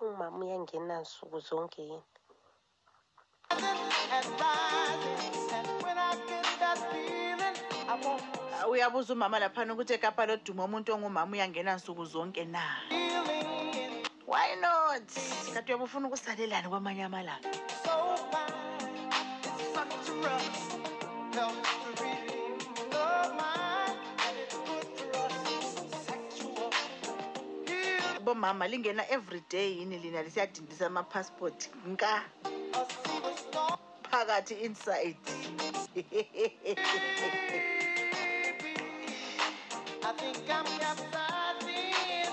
Ongumama uyangena nsuku zonke yini uyabuza umama laphana ukuthi ekapa loduma umuntu ongumama uyangena nsuku zonke na why not kanti uyabe ufuna ukusalelani kwamanye amalanga so fine. It's such a rush. Helps bomama lingena every day yini lina lisiyadindisa amapassport nka phakathi inside I think I'm capsizing.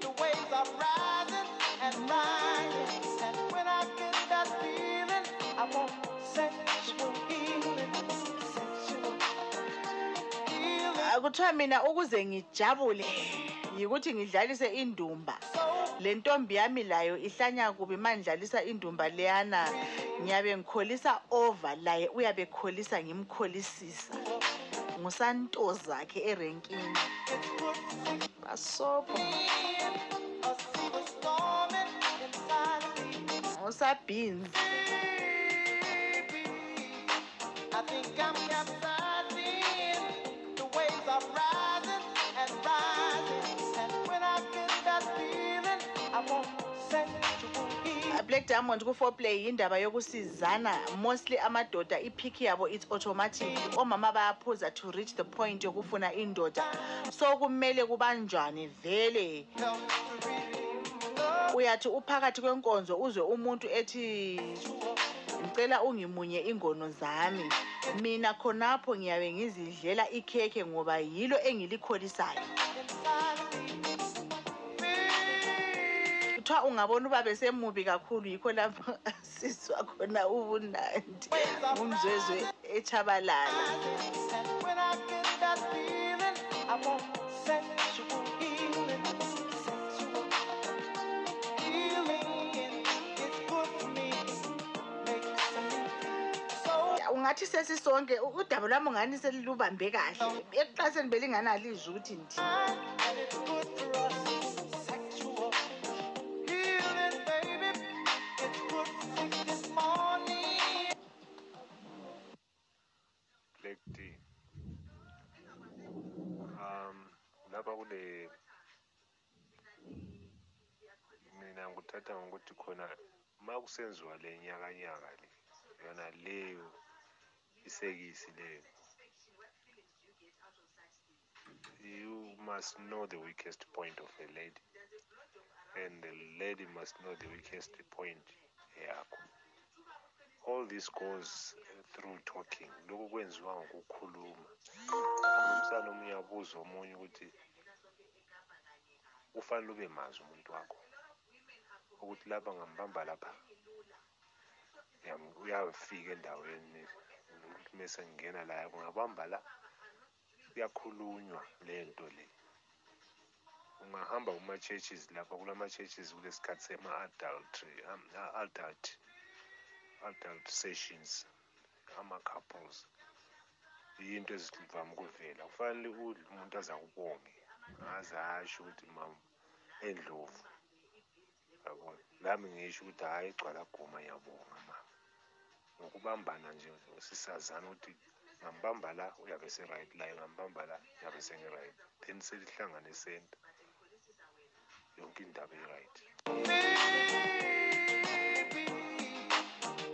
The waves are rising and rising. And when I get that feeling, I want sexual healing. Sexual healing. kuthiwa mina ukuze ngijabule yikuthi ngidlalise indumba. Le ntombi yami layo ihlanya kubi mandlalisa indumba leyana ngiyabe ngikholisa over laye uyabe ekholisa ngimkholisisa. Ngusantozakhe erenkini. Basobho ngusabhinzi I think I'm capsizing. Black diamond ku-foreplay yindaba yokusizana. Mostly amadoda iphiki yabo it's automatic. Omama bayaphuza to reach the point yokufuna indoda. So kumele kubanjwane vele. Helps to relieve the uyathi uphakathi kwenkonzo uzwe umuntu ethi ngicela ungimunye ingono zami. Mina khonapho ngiyabe ngizidlela ikhekhe ngoba yilo engilikholisayo kuthiwa ungabona ubaba esemubi kakhulu yikho lapho asizwa khona ubunandi ngumzwezwe echabalala. Ungathi sesisonke udaba lwami ngani selilubambe kahle? Ekuqaseni belinganalizwi ukuthi ndi? Lapha kule mina ngikuthatha ngokuthi khona uma kusenziwa le nyakanyaka le yona leyo isekisi leyo you must know the weakest point of a lady and the lady must know the weakest point yakho. All this goes through talking. Lokhu kwenziwa ngokukhuluma. Ukhulumisana omunye abuza omunye ukuthi ufanele ube mazi umuntu wakho ukuthi lapha ngambamba lapha. Yam- uyafika endaweni ukuthi mese ngingena la ungabamba la kuyakhulunywa le nto le. Ungahamba kuma-churches lapha kulama-churches kulesikhathi sema-adultery um, adult adult sessions ama-couples. Yinto ezivame ukuvela. Kufanele udle umuntu aze akubonge. Aze asho ukuthi ma endlovu yabona nami ngisho ukuthi hhayi gcwala guma ngiyabonga mama ngokubambana nje sisazana ukuthi ngambamba la uyabe se-right la ngambamba la uyabe sengi-right then selihlangane senta. Yonke indaba i-right.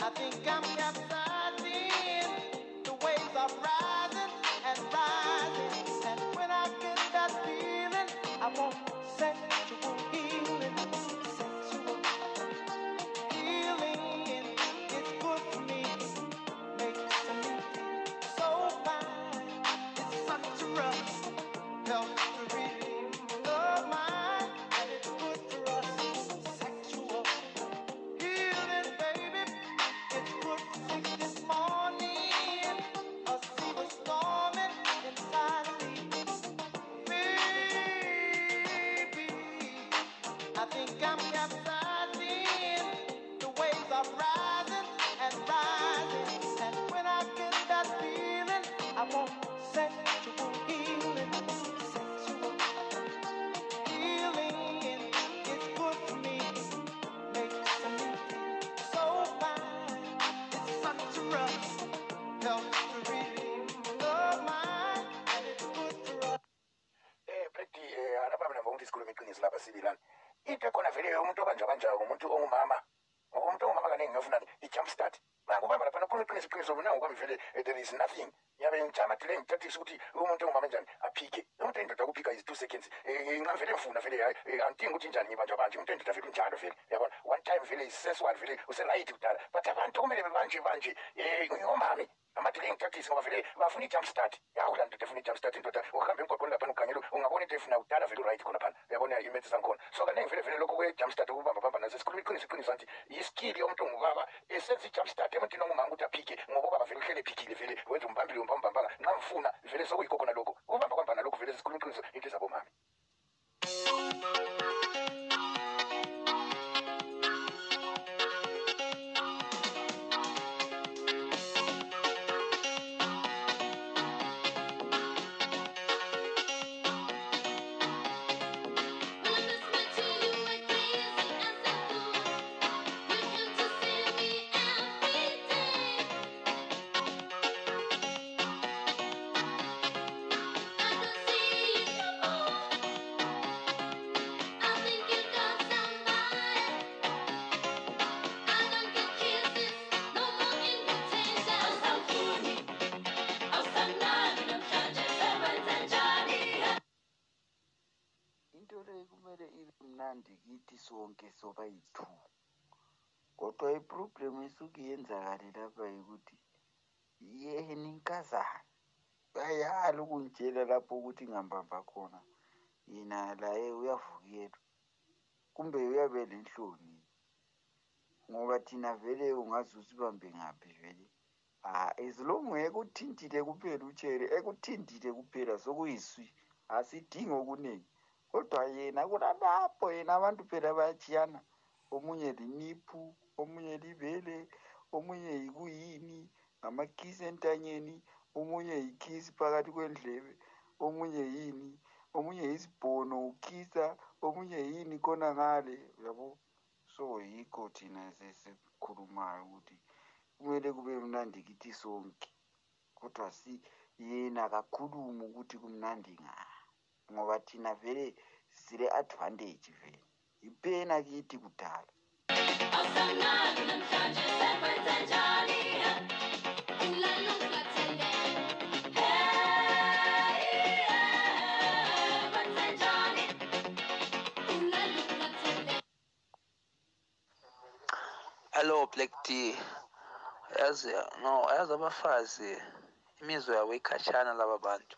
I think I'm capsizing. The waves are rising eh, there is nothing. Ngiyabe ngijama dile ngithathisa ukuthi umuntu ongumama enjani aphike. Umuntu endoda kuphika is two seconds. Eh, nxa vele ngifuna vele hayi, eh, angidingi ukuthi njani ngibanjwa banje umuntu endoda vele unjalo vele. Yabona? One time vele iseswali vele. Uselayithi kudala. But abantu kumele bebanje banje um ngomami amadile ngithathise ngoba vele bafuna i-jump start yawu laa ndoda efuna i-jump start indoda. Uhambe emgwaqweni laphana ukhangela ungabona into efuna kudala vele uright khona phana. Uyabona imethi zangikhona. So kaningi vele vele lokho kwe-jump start ukubambabamba nazo sikhuluma iqiniso iqiniso anti yiskili yomuntu ongubaba esenza i-jump start emuntwini ongumama ukuthi aphike ngoba ubaba vele uhlele ephikile vele wenza umbambile umbambambanga nxa ngifuna vele sokuyikho khona lokho. Ukubamba kwamba nalokho vele sikhuluma iqiniso into zabomami ukuthi ngihambahamba khona yena laye uyavukelwa kumbe uyabe lenhloni ngoba thina vele ungaze usibambe ngaphi vele? Ah as long ekuthintile kuphela utshele ekuthintile kuphela sokuyiswi asidingi okuningi kodwa yena kulalapho yena abantu phela bayatshiyana omunye liniphu omunye libele omunye yikuyini ngamakhisi entanyeni omunye yikhisi phakathi kwendlebe. Omunye yini? Omunye yisibhono ukhisa omunye yini khona ngale yabo so yikho thina sesikhulumayo ukuthi kumele kube mnandi kithi sonke kodwa si yena kakhulume ukuthi kumnandi nga ngoba thina vele sile advantage vele. Ipena kithi kudala. Hello black d yazi no yazi abafazi imizwa yabo ikhatshana laba bantu.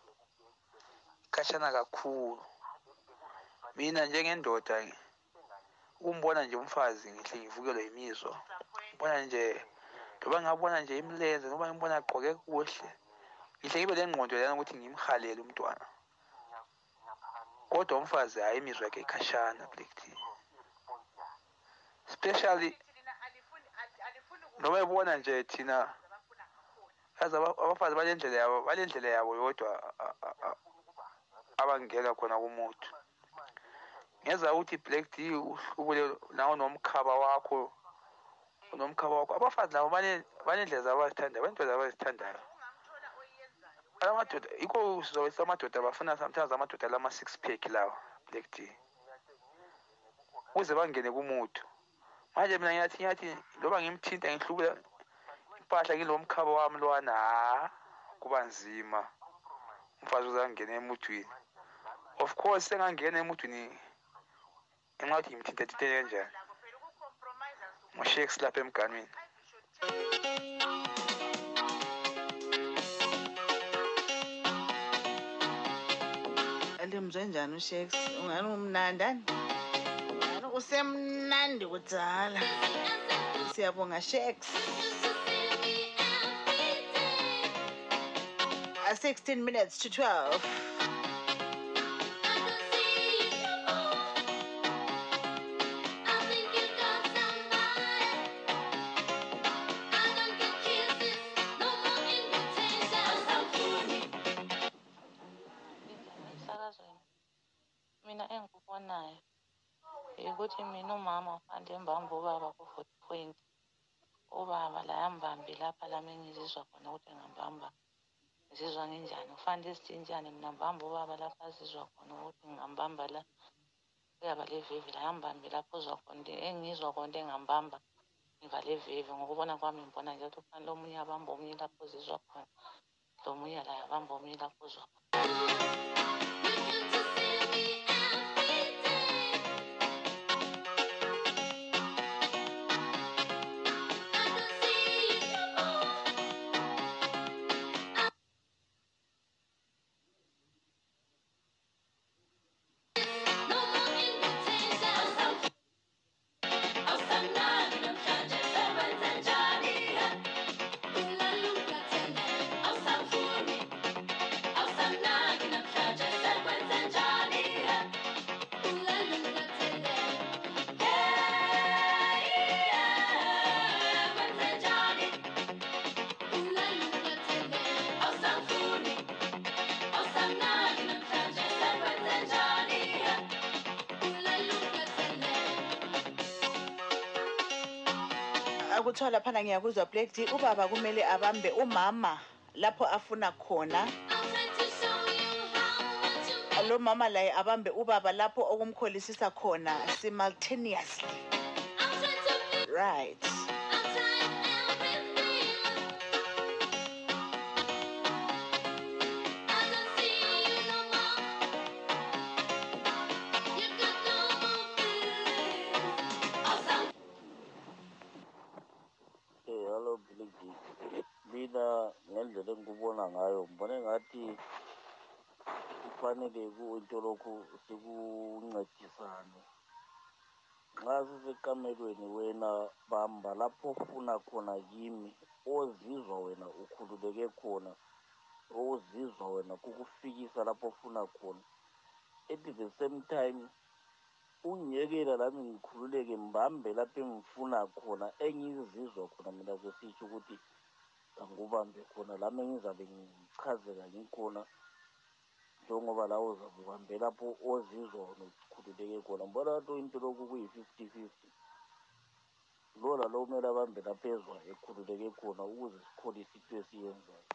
Ikhatshana kakhulu. Mina njengendoda ukumbona nje umfazi ngihle ngivukelwe yimizwa ngibona nje loba ngabona nje imlenze noba ngibona agqoke kuhle ngihle ngibe lengqondo lana ukuthi ngimhalele umntwana. Kodwa umfazi hayi imizwa yakhe ikhatshana black d especially noma ebona nje thina yazi aba- abafazi balendlela yabo balendlela yabo yodwa a- a- a- abangena khona kumuntu ngenza ukuthi black d uhlubule nawe nomkhaba wakho nomkhaba wakho abafazi labo bane- banendlela zabo abazithandayo banento zabo abazithandayo. Alamadoda yikho sizobesa amadoda bafuna sometimes amadoda lama-six pack lawa black d ukuze bangene kumuntu manje mina ngiyathi ngiyathi loba ngimthinta ngihlubula impahla ngilo mkhaba wami lwana ha kuba nzima. Umfazi uzangena emuthwini of course sengangena emuthwini ngenxa yokuthi ngimthinta thinte kanjani. Ngosheks lapha emganwini. Limzwe njani usheks ungani umnandani? ngani usemnandi kudzala. Siyabonga Uh, 16 minutes to 12 ukuthi mina umama fanele mbambe ubaba ku-forty point. Ubaba la yambambe lapha lami engizizwa khona ukuthi ngambamba ngizizwa nginjani? Kufanele sitshintshane mina mbambe ubaba lapha azizwa khona ukuthi ngingambamba la. Uyaba levivi la yambambe lapho uzwa khona engizwa khona engambamba ngivale ivivi ngokubona kwami ngibona nje ukuthi kufanele omunye abambe omunye lapho uzizwa khona lomunye laye abambe omunye lapho uzwa khona. Akuthiwa laphana ngiyakuzwa black d ubaba kumele abambe umama lapho afuna khona. Lo mama laye abambe ubaba lapho okumkholisisa khona simultaneously. Right. Ngayo. Ngibona ngathi kufanele kuyinto lokhu sikuncedisane. Nxa sisekamelweni wena bamba lapho ofuna khona kimi ozizwa wena ukhululeke khona ozizwa wena kukufikisa lapho ofuna khona. At the same time ungiyekela lami ngikhululeke mbambe lapho engifuna khona engizizwa khona mina kwesitsho ukuthi angubambe khona lami engizabe ngichazeka ngikhona njengoba lawe uzabe ubambe lapho ozizwa wona ukhululeke khona. Ngibona ngathi into lokhu kuyi-fifty fifty lo lalo kumele abambe lapho ezwa ekhululeke khona ukuze sikholise into esiyenzayo.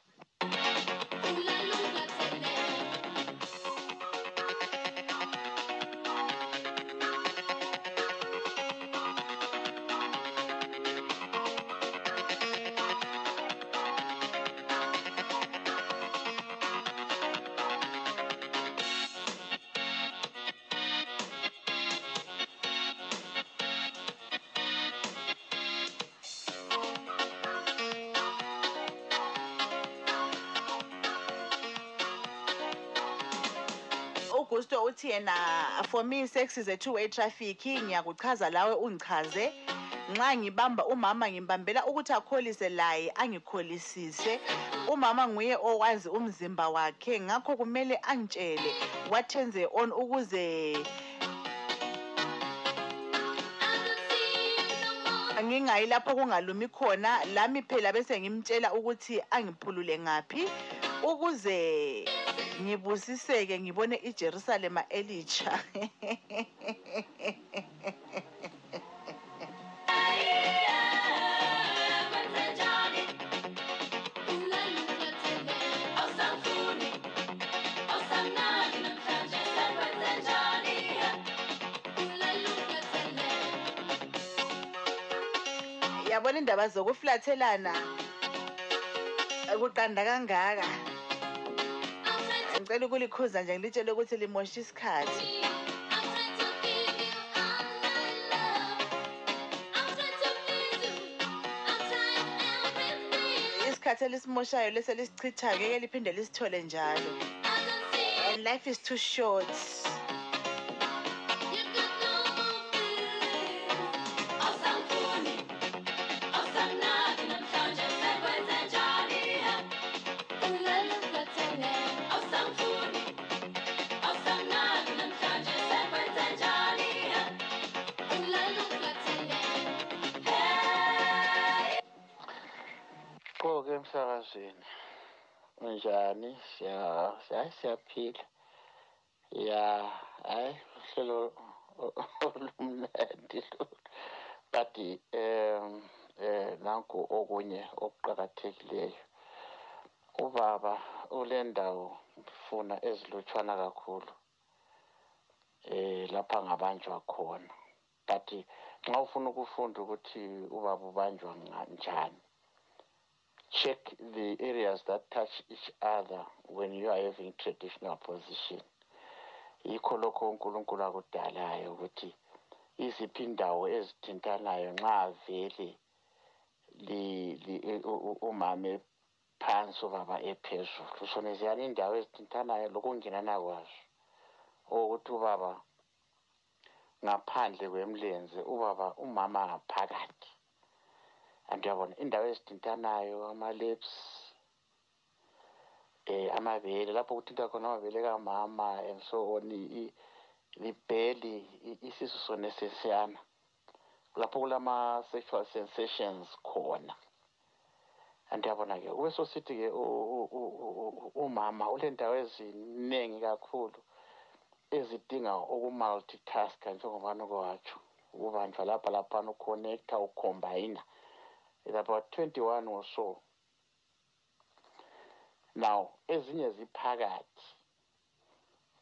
Ugusto uthi yena for me sex is a two way traffic. Ngiyakuchaza lawe ungichaze. Nxa ngibamba umama ngimbambela ukuthi akholise laye angikholisise. Umama nguye owazi umzimba wakhe. Ngakho kumele angitshele what turns on ukuze ngingayi lapho kungalumi khona. Lami phela bese ngimtshela ukuthi angiphulule ngaphi. Ukuze ngibusiseke ngibone ijerusalema elitsha. Yabona indaba zokuflathelana. Kuqanda kangaka. Ngicela ukulikhuza nje ngilitshele ukuthi limosha isikhathi. Isikhathi elisimoshayo lese lisichitha ngeke liphinde lisithole njalo. And life is too short. Hayi siyaphila ya hayi uhlelo olumnandi but um eh nanku okunye okuqakathekileyo ubaba ule ndawo funa ezilutshwana kakhulu. Eh lapha ngabanjwa khona. But nxa ufuna ukufunda ukuthi ubaba ubanjwa njani? Check the areas that touch each other when you are having traditional position. Yikho lokho unkulunkulu akudalayo ukuthi iziphi indawo ezithintanayo nxa vele umama ephansi ubaba ephezulu. Sona ziyani indawo ezithintanayo? Lokungenana kwazo. Okuthi ubaba ngaphandle kwemlenze ubaba umama ngaphakathi. Anti uyabona indawo ezithintanayo ama-lips eh amabele lapho kuthinta khona amabele kamama and so on i- i- libheli i- isisu sona esesiyana lapho kulama-sexual sensations khona. Anti uyabona-ke kube sosithi-ke u- u- u- u- umama ulendawo eziningi kakhulu ezidinga ukumultitaska njengobani kwatsho ukubanjwa lapha laphana uconnecta ucombina is about 21 or so. Now ezinye ziphakathi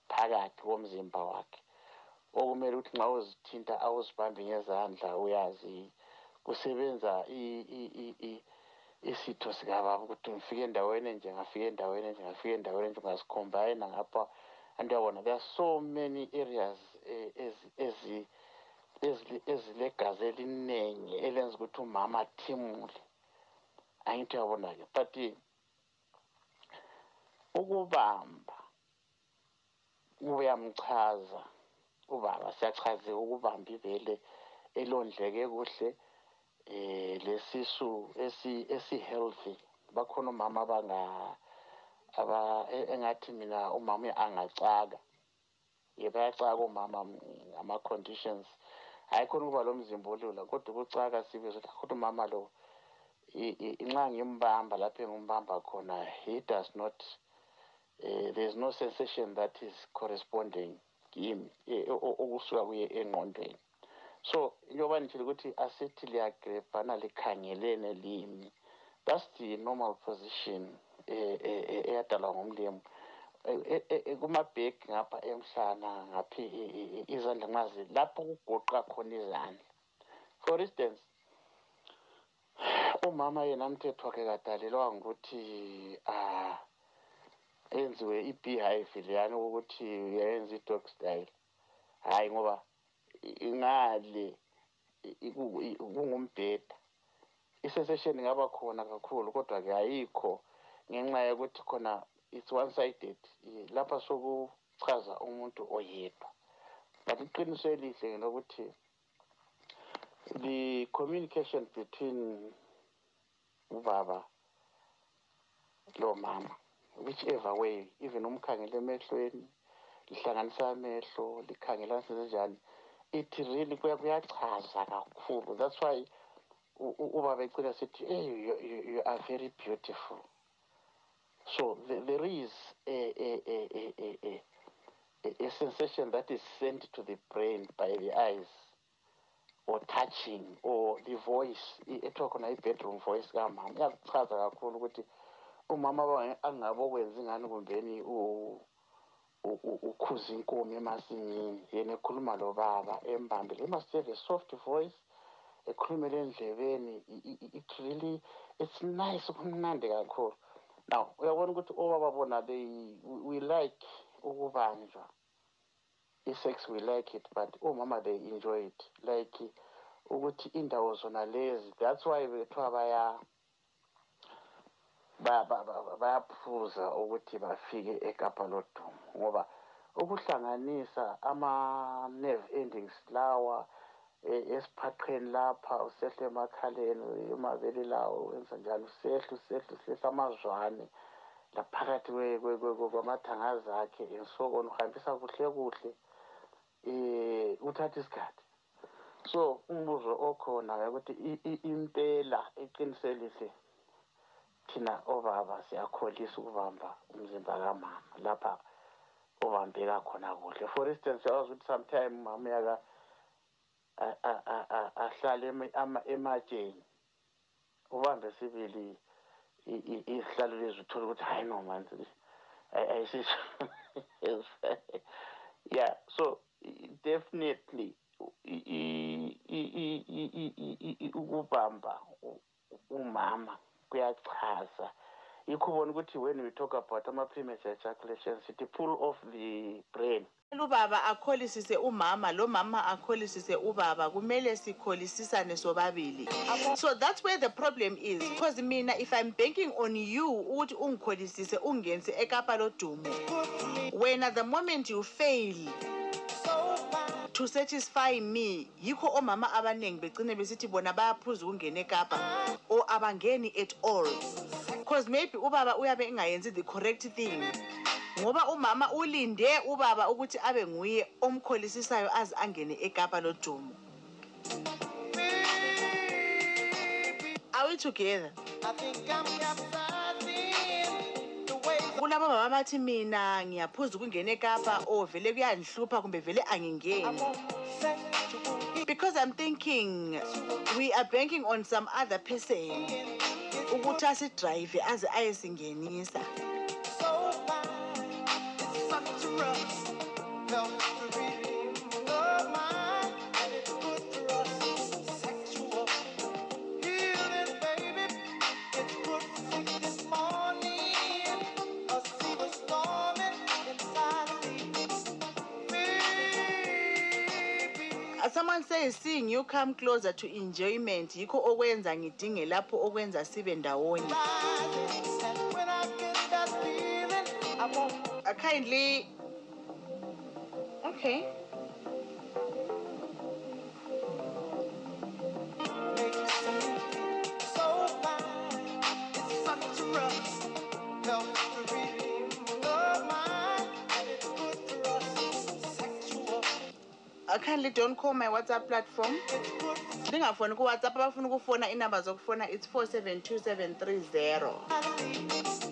phakathi komzimba wakhe okumele ukuthi nxa uzithinta awuzibambi ngezandla uyazi kusebenza isitho sikababa ukuthi ngifike endaweni enje ngafika endaweni enje ngafika endaweni enje ungasicombina ngapha anti uyabona there are so many areas eh, ezi- ezi- ezile- ezilegazi eliningi elenza ukuthi umama athimule. Angithi uyabona-ke but ukubamba uyamchaza ubaba siyachaziwe ukubamba ibele elondleke kuhle eh lesisu esi esi-healthy. Bakhona umama abanga aba engathi mina umama angacaka ye bayacaka omama ngama-conditions. Hayi khona ukuba lo mzimba olula kodwa ukucaka sibizwa ukuthi ukuthi umama lo i- i- nxa ngimbamba lapho engimbamba khona he does not uh, there is no sensation that is corresponding kimi eh, o- o- okusuka kuye engqondweni. So njengoba ngitshile ukuthi asithi liyagrebhana likhangelene limi that's the normal position eh, eh, eh, eyadalwa ngumlimu Eh, eh, eh, kumabhegi ngapha emhlana ngaphi izandla nxa zi- lapho kugoqa khona izandla for instance umama yena mthetho wakhe kadalelwa ngokuthi ah enziwe i-beehive leyani ukuthi uyayenza i-dog style hhayi ngoba i- kungumbheda i-sensation ingaba khona kakhulu kodwa-ke ayikho ngenxa yokuthi khona it's one sided Eh, lapha sokuchaza umuntu oyedwa. But iqiniso elihle ngelokuthi the communication between ubaba lo mama whichever way even umkhangele emehlweni lihlanganisa amehlo likhangelana senzenjani it really kuya- kuyachaza kakhulu. That's why u- u- ubaba ecina sithi hey you, you, you are very beautiful. So the, there is a, a, a, a, a, a, a, sensation that is sent to the brain by the eyes or touching or the voice. Ethiwa khona i-bedroom voice kamama. Iyakuchaza kakhulu ukuthi umama abange- angabe okwenza ingani kumbeni ukhuza inkomo emasimini? Yena ekhuluma lobaba embambile. He must have a soft voice ekhulumele endlebeni it really it's nice kumnandi kakhulu. Now uyabona ukuthi obaba bona they we we like ukubanjwa. I-sex we like it but omama they enjoy it. Like ukuthi indawo zona lezi that's why bethiwa baya ba- ba- ba- bayaphuza ukuthi bafike ekapa lodumo ngoba ukuhlanganisa ama-nerve endings lawa eh, esiphaqeni lapha usehla emakhaleni emabele lawo wenza njalo usehla usehla usehla amazwane laphakathi kwamathangazi akhe and so on uhambisa kuhle kuhle um uthatha isikhathi. So umbuzo okhona ukuthi impela iqiniselise thina obaba siyakholisa ukubamba umzimba kamama lapha obambeka khona kuhle. For instance yawazi ukuthi sometime umama uyaka ahlale ematsheni. Ubambe sibili isihlalo lezi uthole ukuthi hayi no manzi ayisisho yeah so definitely ukubamba umama kuyachaza. Yikho ubona ukuthi when we talk about ama-premature ejaculations sithi pull off the brain. Ubaba akholisise umama lo mama akholisise ubaba kumele sikholisisane sobabili. So that's where the problem is because mina if i'm banking on you ukuthi ungikholisise ungenise ekapa lodumo wena the moment you fail to satisfy me yikho omama abaningi begcine besithi bona bayaphuza ukungena ekapa or abangeni at all. Because maybe ubaba uyabe engayenzi the correct thing. Ngoba umama ulinde ubaba ukuthi abe nguye omkholisisayo aze angene ekapa lodumo are we together? Kulabo baba bathi mina ngiyaphuza ukungena ekapa or vele kuyandihlupha kumbe vele angingeni. Because i'm thinking we are banking on some other person ukuthi asidrayive aze ayesingenisa. Someone says seeing you come closer to enjoyment yikho okwenza ngidinge lapho okwenza sibe ndawonye. Uh, kindly Okay. kindly don't call my whatsapp platform ndingafoni kuwhatsapp abafuna ukufona iinamba zokufona it's 4 7 2 7 3 0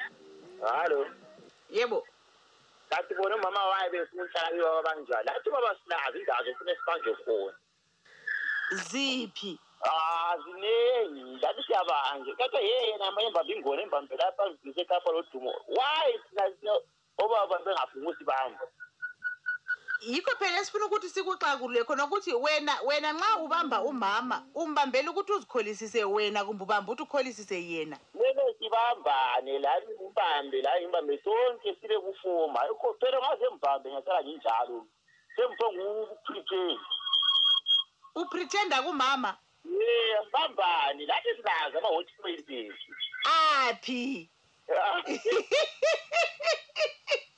kathi bona umama waye befuna uhlala iwaba banjani athi baba sinazo indawo zofuna sibanjwe khona. Ziphi? Ah ziningi ngathi siyabanje. Kodwa ye yena amanye mbambe ingona embambe lapha ngise ekhapha lodumo why thina thina obaba bengafuni ukuthi bambe yikho phela esifuna ukuthi sikuxakulule khona ukuthi wena wena nxa ubamba umama umbambela ukuthi uzikholisise wena kumbe ubamba ukuthi ukholisise yena. Kumele sibambane la ngimbambe la ngimbambe sonke sibe kufuma. Phela ngaze mbambe ngasala nginjalo sengipho ngukuprepare upretenda kumama? Ye mbambane lathi sinazo ama-hot places aphi?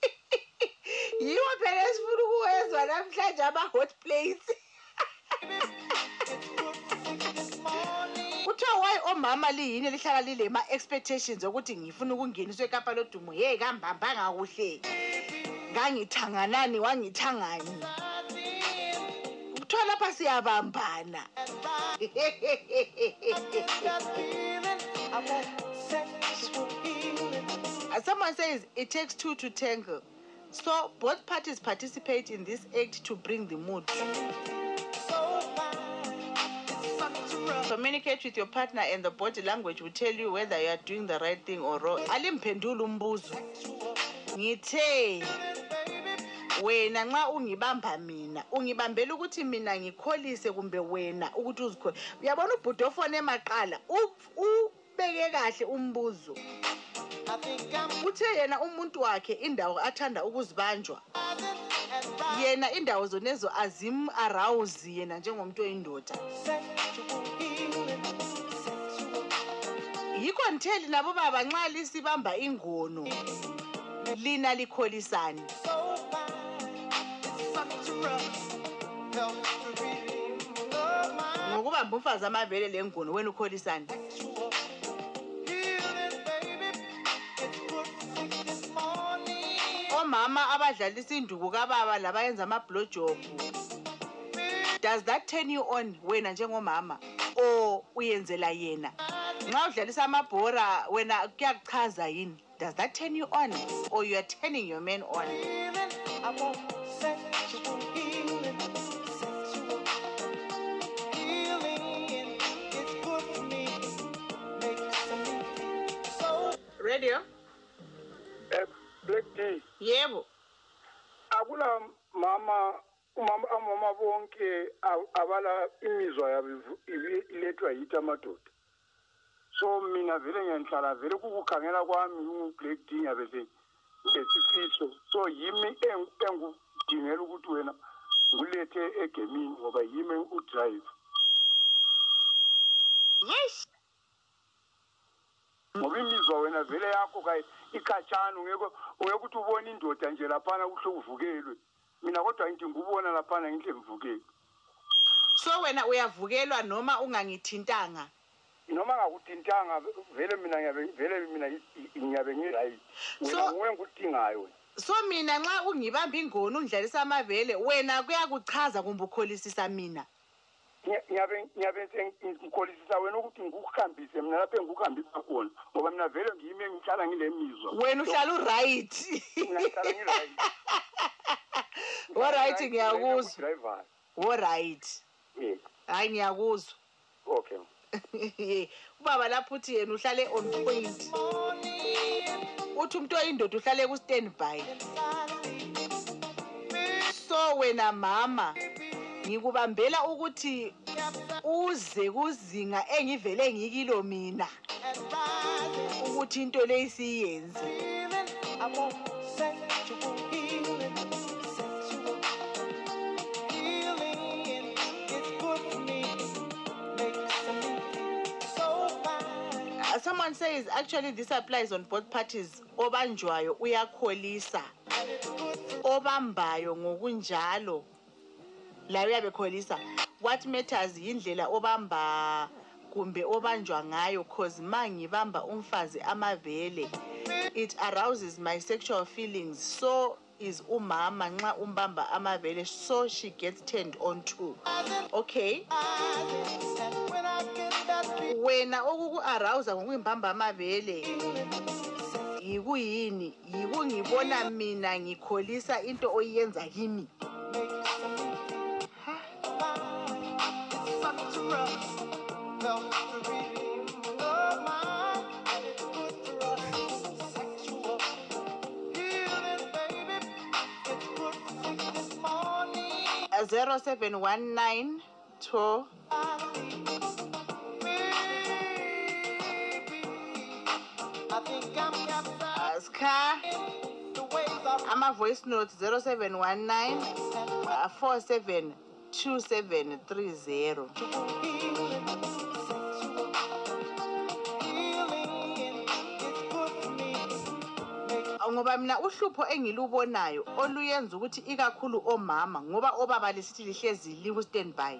yiwo phela esifuna ukuwezwa namhlanje ama-hot plates. Kuthiwa wayi omama liyini lihlala lile ma-expectations okuthi ngifuna ukungeniswa ekapa lodumo? Ye kambambanga kuhle. Ngangithanganani wangithangani? Kuthiwa lapha siyabambana. Someone says it takes two to tangle so both parties participate in this act to bring the mood. Communicate with your partner and the body language will tell you whether you are doing the right thing or wrong. Alimphendula umbuzo. Ngithe wena nxa ungibamba mina ungibambela ukuthi mina ngikholise kumbe wena ukuthi uzikholise. Uyabona ubhuti ofone emaqala ubeke kahle umbuzo. Uthe yena umuntu wakhe indawo athanda ukuzibanjwa. Yena indawo zonezo azim-arawuzi yena njengomuntu oyindoda. Yikho ntheli nabo baba nxa lisibamba ingono lina likholisani ngokubamba umfazi amavele lengono wena ukholisani omama abadlalisa induku kababa labayenza ama-blowjob. Does that turn you on wena njengomama? Or uyenzela yena? Nxa udlalisa amabhora wena kuyakuchaza yini? Does that turn you on? Or you are turning your man on? I want black tea yebo. Akula mama umama amama bonke abala imizwa yabo ilethwa yithi amadoda. So mina vele ngiyanhlala vele kukukhangela kwami ungu-black d ngiyabe se ngesifiso so yimi eng- engudingela ukuthi wena ngulethe egemini ngoba yimi udrive yes. Ngoba imizwa wena vele yakho kayi ikhatshana ungeke ungeke ukuthi ubone indoda nje laphana kuhle uvukelwe. Mina kodwa ngidinga ukubona laphana ngihle ngivukelwe. So wena uyavukelwa noma ungangithintanga? Noma ngakuthintanga vele mina ngiyabe vele mina ngiyabe ngirayithi wena So- nguwe ngikudingayo wena. So mina nxa ungibamba ingoni ungidlalisa amavele wena kuyakuchaza kumbe ukholisisa mina? Ngiya- ngiyabe ngiyabe ngikholisisa wena ukuthi ngikuhambise. Mina lapho engikuhambisa khona ngoba mina vele ngiyime ngihlala ngile mizwa wena uhlala uright. Ngihlala ngirayithi oright ngiyakuzwa. oright hayi ngiyakuzwa. Okay. Ubaba lapho uthi yena uhlale on point. Uthi umuntu oyindoda uhlale ku-standby. So wena mama ngikubambela ukuthi uze kuzinga engivele ngikilo mina ukuthi into le isiyenze I want sexual healing, sexual healing. It's good for me. Makes me feel so fine. Uh, someone says actually this applies on both parties obanjwayo uyakholisa obambayo ngokunjalo laye uyabe kholisa what matters yindlela obamba kumbe obanjwa ngayo cause ma ngibamba umfazi amavele it arouses my sexual feelings so is umama nxa umbamba amavele so she gets turned on too okay? Wena okuku-arousa ngokuyimbamba amavele yikuyini? Yikungibona mina ngikholisa into oyenza kimi. 0719 to I think I'm captured. ska The ways of ama-voice note 0719 uh, 472730 ngoba mina uhlupho engilubonayo oluyenza ukuthi ikakhulu omama ngoba obaba lisithi lihlezi liku-standby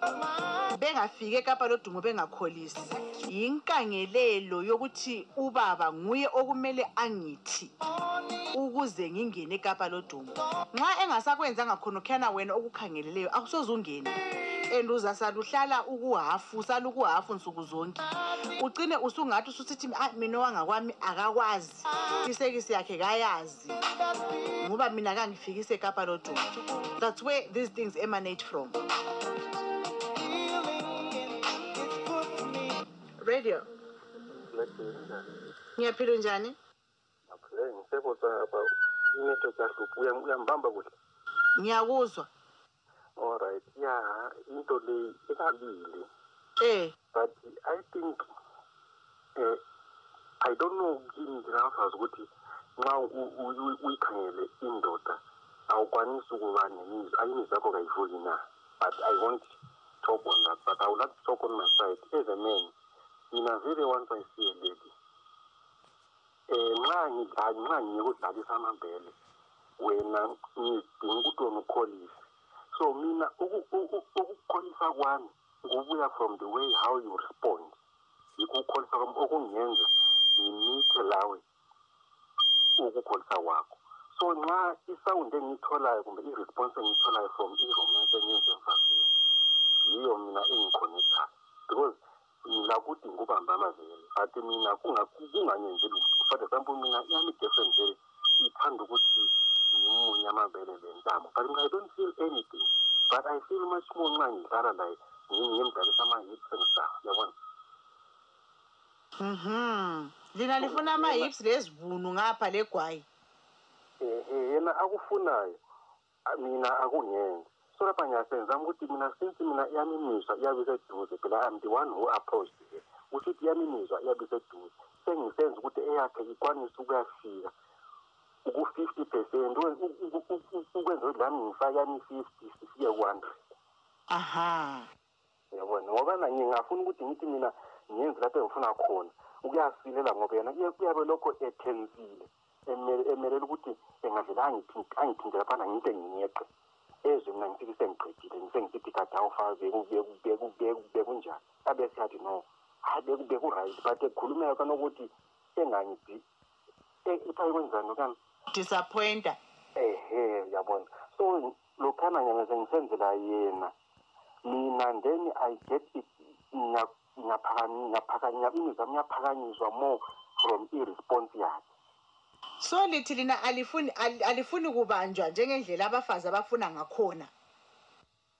bengafiki ekapa lodumo bengakholisi. Yinkangelelo yokuthi ubaba nguye okumele angithi ukuze ngingene ekapa lodumo nxa engasakwenzanga khonokhuyana wena okukhangeleleyo awusoze ungene and uzasala uhlala ukuhafu usala ukuhafu nsuku zonke. Ugcine usungathi ususithi "Ah, mina owangakwami akakwazi. Isekisi yakhe kayazi. Ngoba mina kangifikise ekapa lodumo that's where these things emanate from. Radio. Ngiyaphila njani? Ngiyakuzwa. Alright ya into le ikabili. Eh. But i think uh, i don't know kimi ndingafazi ukuthi nxa uyikhangele indoda awukwanisi ukuba nemizwa ayimizwa yakho kayivuki na? But i won't talk on that but i would like to talk on my side. As a man mina vele once i see a lady um nxa ngidlali nxa ngiyekudlalisa amambele wena ngidinga ukuthi wena ukholise so mina uku- uku- ukukholisa kwami kubuya from the way how you respond. Yikho ukukholisa kwami okungenza ngimithe lawe ukukholisa kwakho. So nxa isawundi engiyitholayo kumbe i-response engiyitholayo from i-romance engenze emfazini yiyo mina engiconnectayo because lakuthi ngikubambe amavele but mina kunga- kunganyenzeli ukuthi for example mina yami i-girlfriend vele ithanda ukuthi ngimunye amabele lentamo but mina i don't feel anything. But i feel much more nxa ngidlala laye ngimdlalisa ama-hips stuff yabona Mhm. Lina lifuna ama hips lezibunu ngapha legwayi. ehe yena akufunayo. Mina akungenzi so lapha ngiyasenza ukuthi mina since mina yami imizwa iyabe iseduze phela i'm the one who approached her kushuthi yami imizwa iyabe iseduze sengisenza ukuthi eyakhe ikwanise ukuyafika. Uku-fifty percent. Ukwenza ukuthi lami ngifake yami i-fifty sifike ku-hundred Aha. yabona ngoba na ngingafuna ukuthi ngithi mina ngenze lapho engifuna khona. Ukuyasilela ngoba yena uye- uyabe lokho ethensile emele- emelela ukuthi engavele angithinti- angithinte laphana nginte nginyeqe ezwe mina ngifike sengiqedile ngisengisithi kade awufaka bekunjani? Abe siyathi no? Hayi beku-right but ekhulumeyo kanokuthi engangidi iphayi kwenzani okani Disappointer. ehe yabona so lokhana nyanga sengisenzela yena mina then i get it yami iyaphakanyiswa more from i-response yakhe So lithi lina alifuni al- alifuni kubanjwa njengendlela abafazi abafuna ngakhona.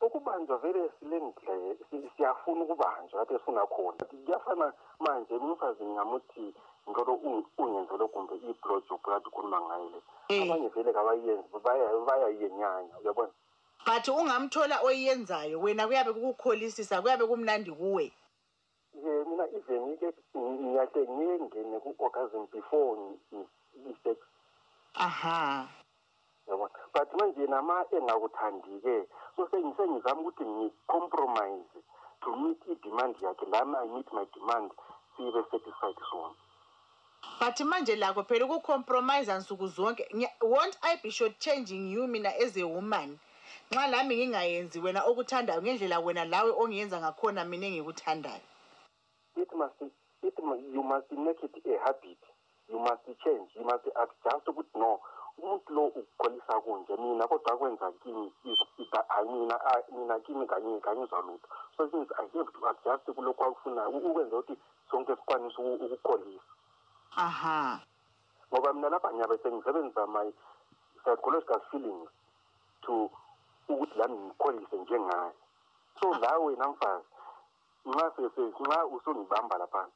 ukubanjwa vele silendle si- siyafuna ukubanjwa kade sifuna khona kuyafana manje umfazi ngingamuthi ngicela ungi- ungenzele kumbe iblojob kade ukhuluma ngayo le. Abanye vele kabayenzi baya- bayayenyanya uyabona? But ungamthola oyenzayo wena kuyabe kukukholisisa kuyabe kumnandi kuwe. ye mina even ke ngiyahle ngiyengene ku-orgasm before i-sex Aha. yabona? But manje nama engakuthandi-ke so sengi- sengizama ukuthi ngi-compromise to meet i-demand yakhe lami i meet my demand sibe satisfied sona. But manje lakho phela ukucompromise nsuku zonke. Won't I be short changing you mina as a woman? Nxa lami ngingayenzi wena okuthandayo ngendlela wena lawe ongiyenza ngakhona mina engikuthandayo. It must it mu- you must make it a habit. You must change you must adjust ukuthi no umuntu lo ukukholisa kunje mina kodwa akwenza kimi mina mina kimi kanye kanyizwa lutho so it means i have to adjust kulokhu akufunayo ukwenza ukuthi sonke sikwanise uku- ukukholisa. Aha. Ngoba mina lapha ngiyabe sengisebenzisa my psychological feelings to ukuthi lami ngikholise njengaye. So la wena mfazi nxa nxa usungibamba laphana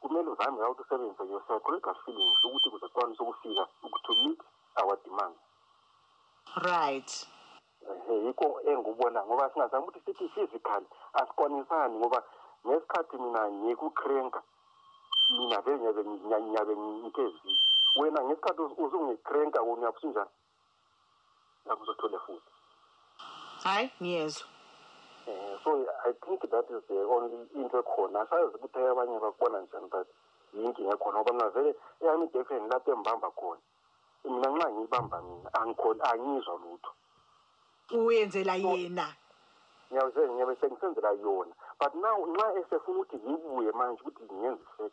kumele uzame ukuthi usebenzise your psychological feelings ukuthi kuze kwanise ukufika to meet our demand. Right. Yikho engikubona ngoba singazama ukuthi sithi physical asikwanisani ngoba ngesikhathi mina ngikukrenka mina vele nyabe nyabe ngikezi wena ngesikhathi uzungikrenka wona uyabusunjani akuzothole futhi. Hayi ngiyezwa. Eh, so i think that is the only into ekhona. Asazi ukuthi abanye bakubona njani but yinkinga ekhona ngoba mina vele eyami idefeni lapho embamba khona mina nxa ngiyibamba mina angikhona angizwa lutho. Uyenzela yena. ngiyabe ngiyabe sengisenzela yona. But now nxa esefuna ukuthi ngibuye manje ukuthi ngenze sex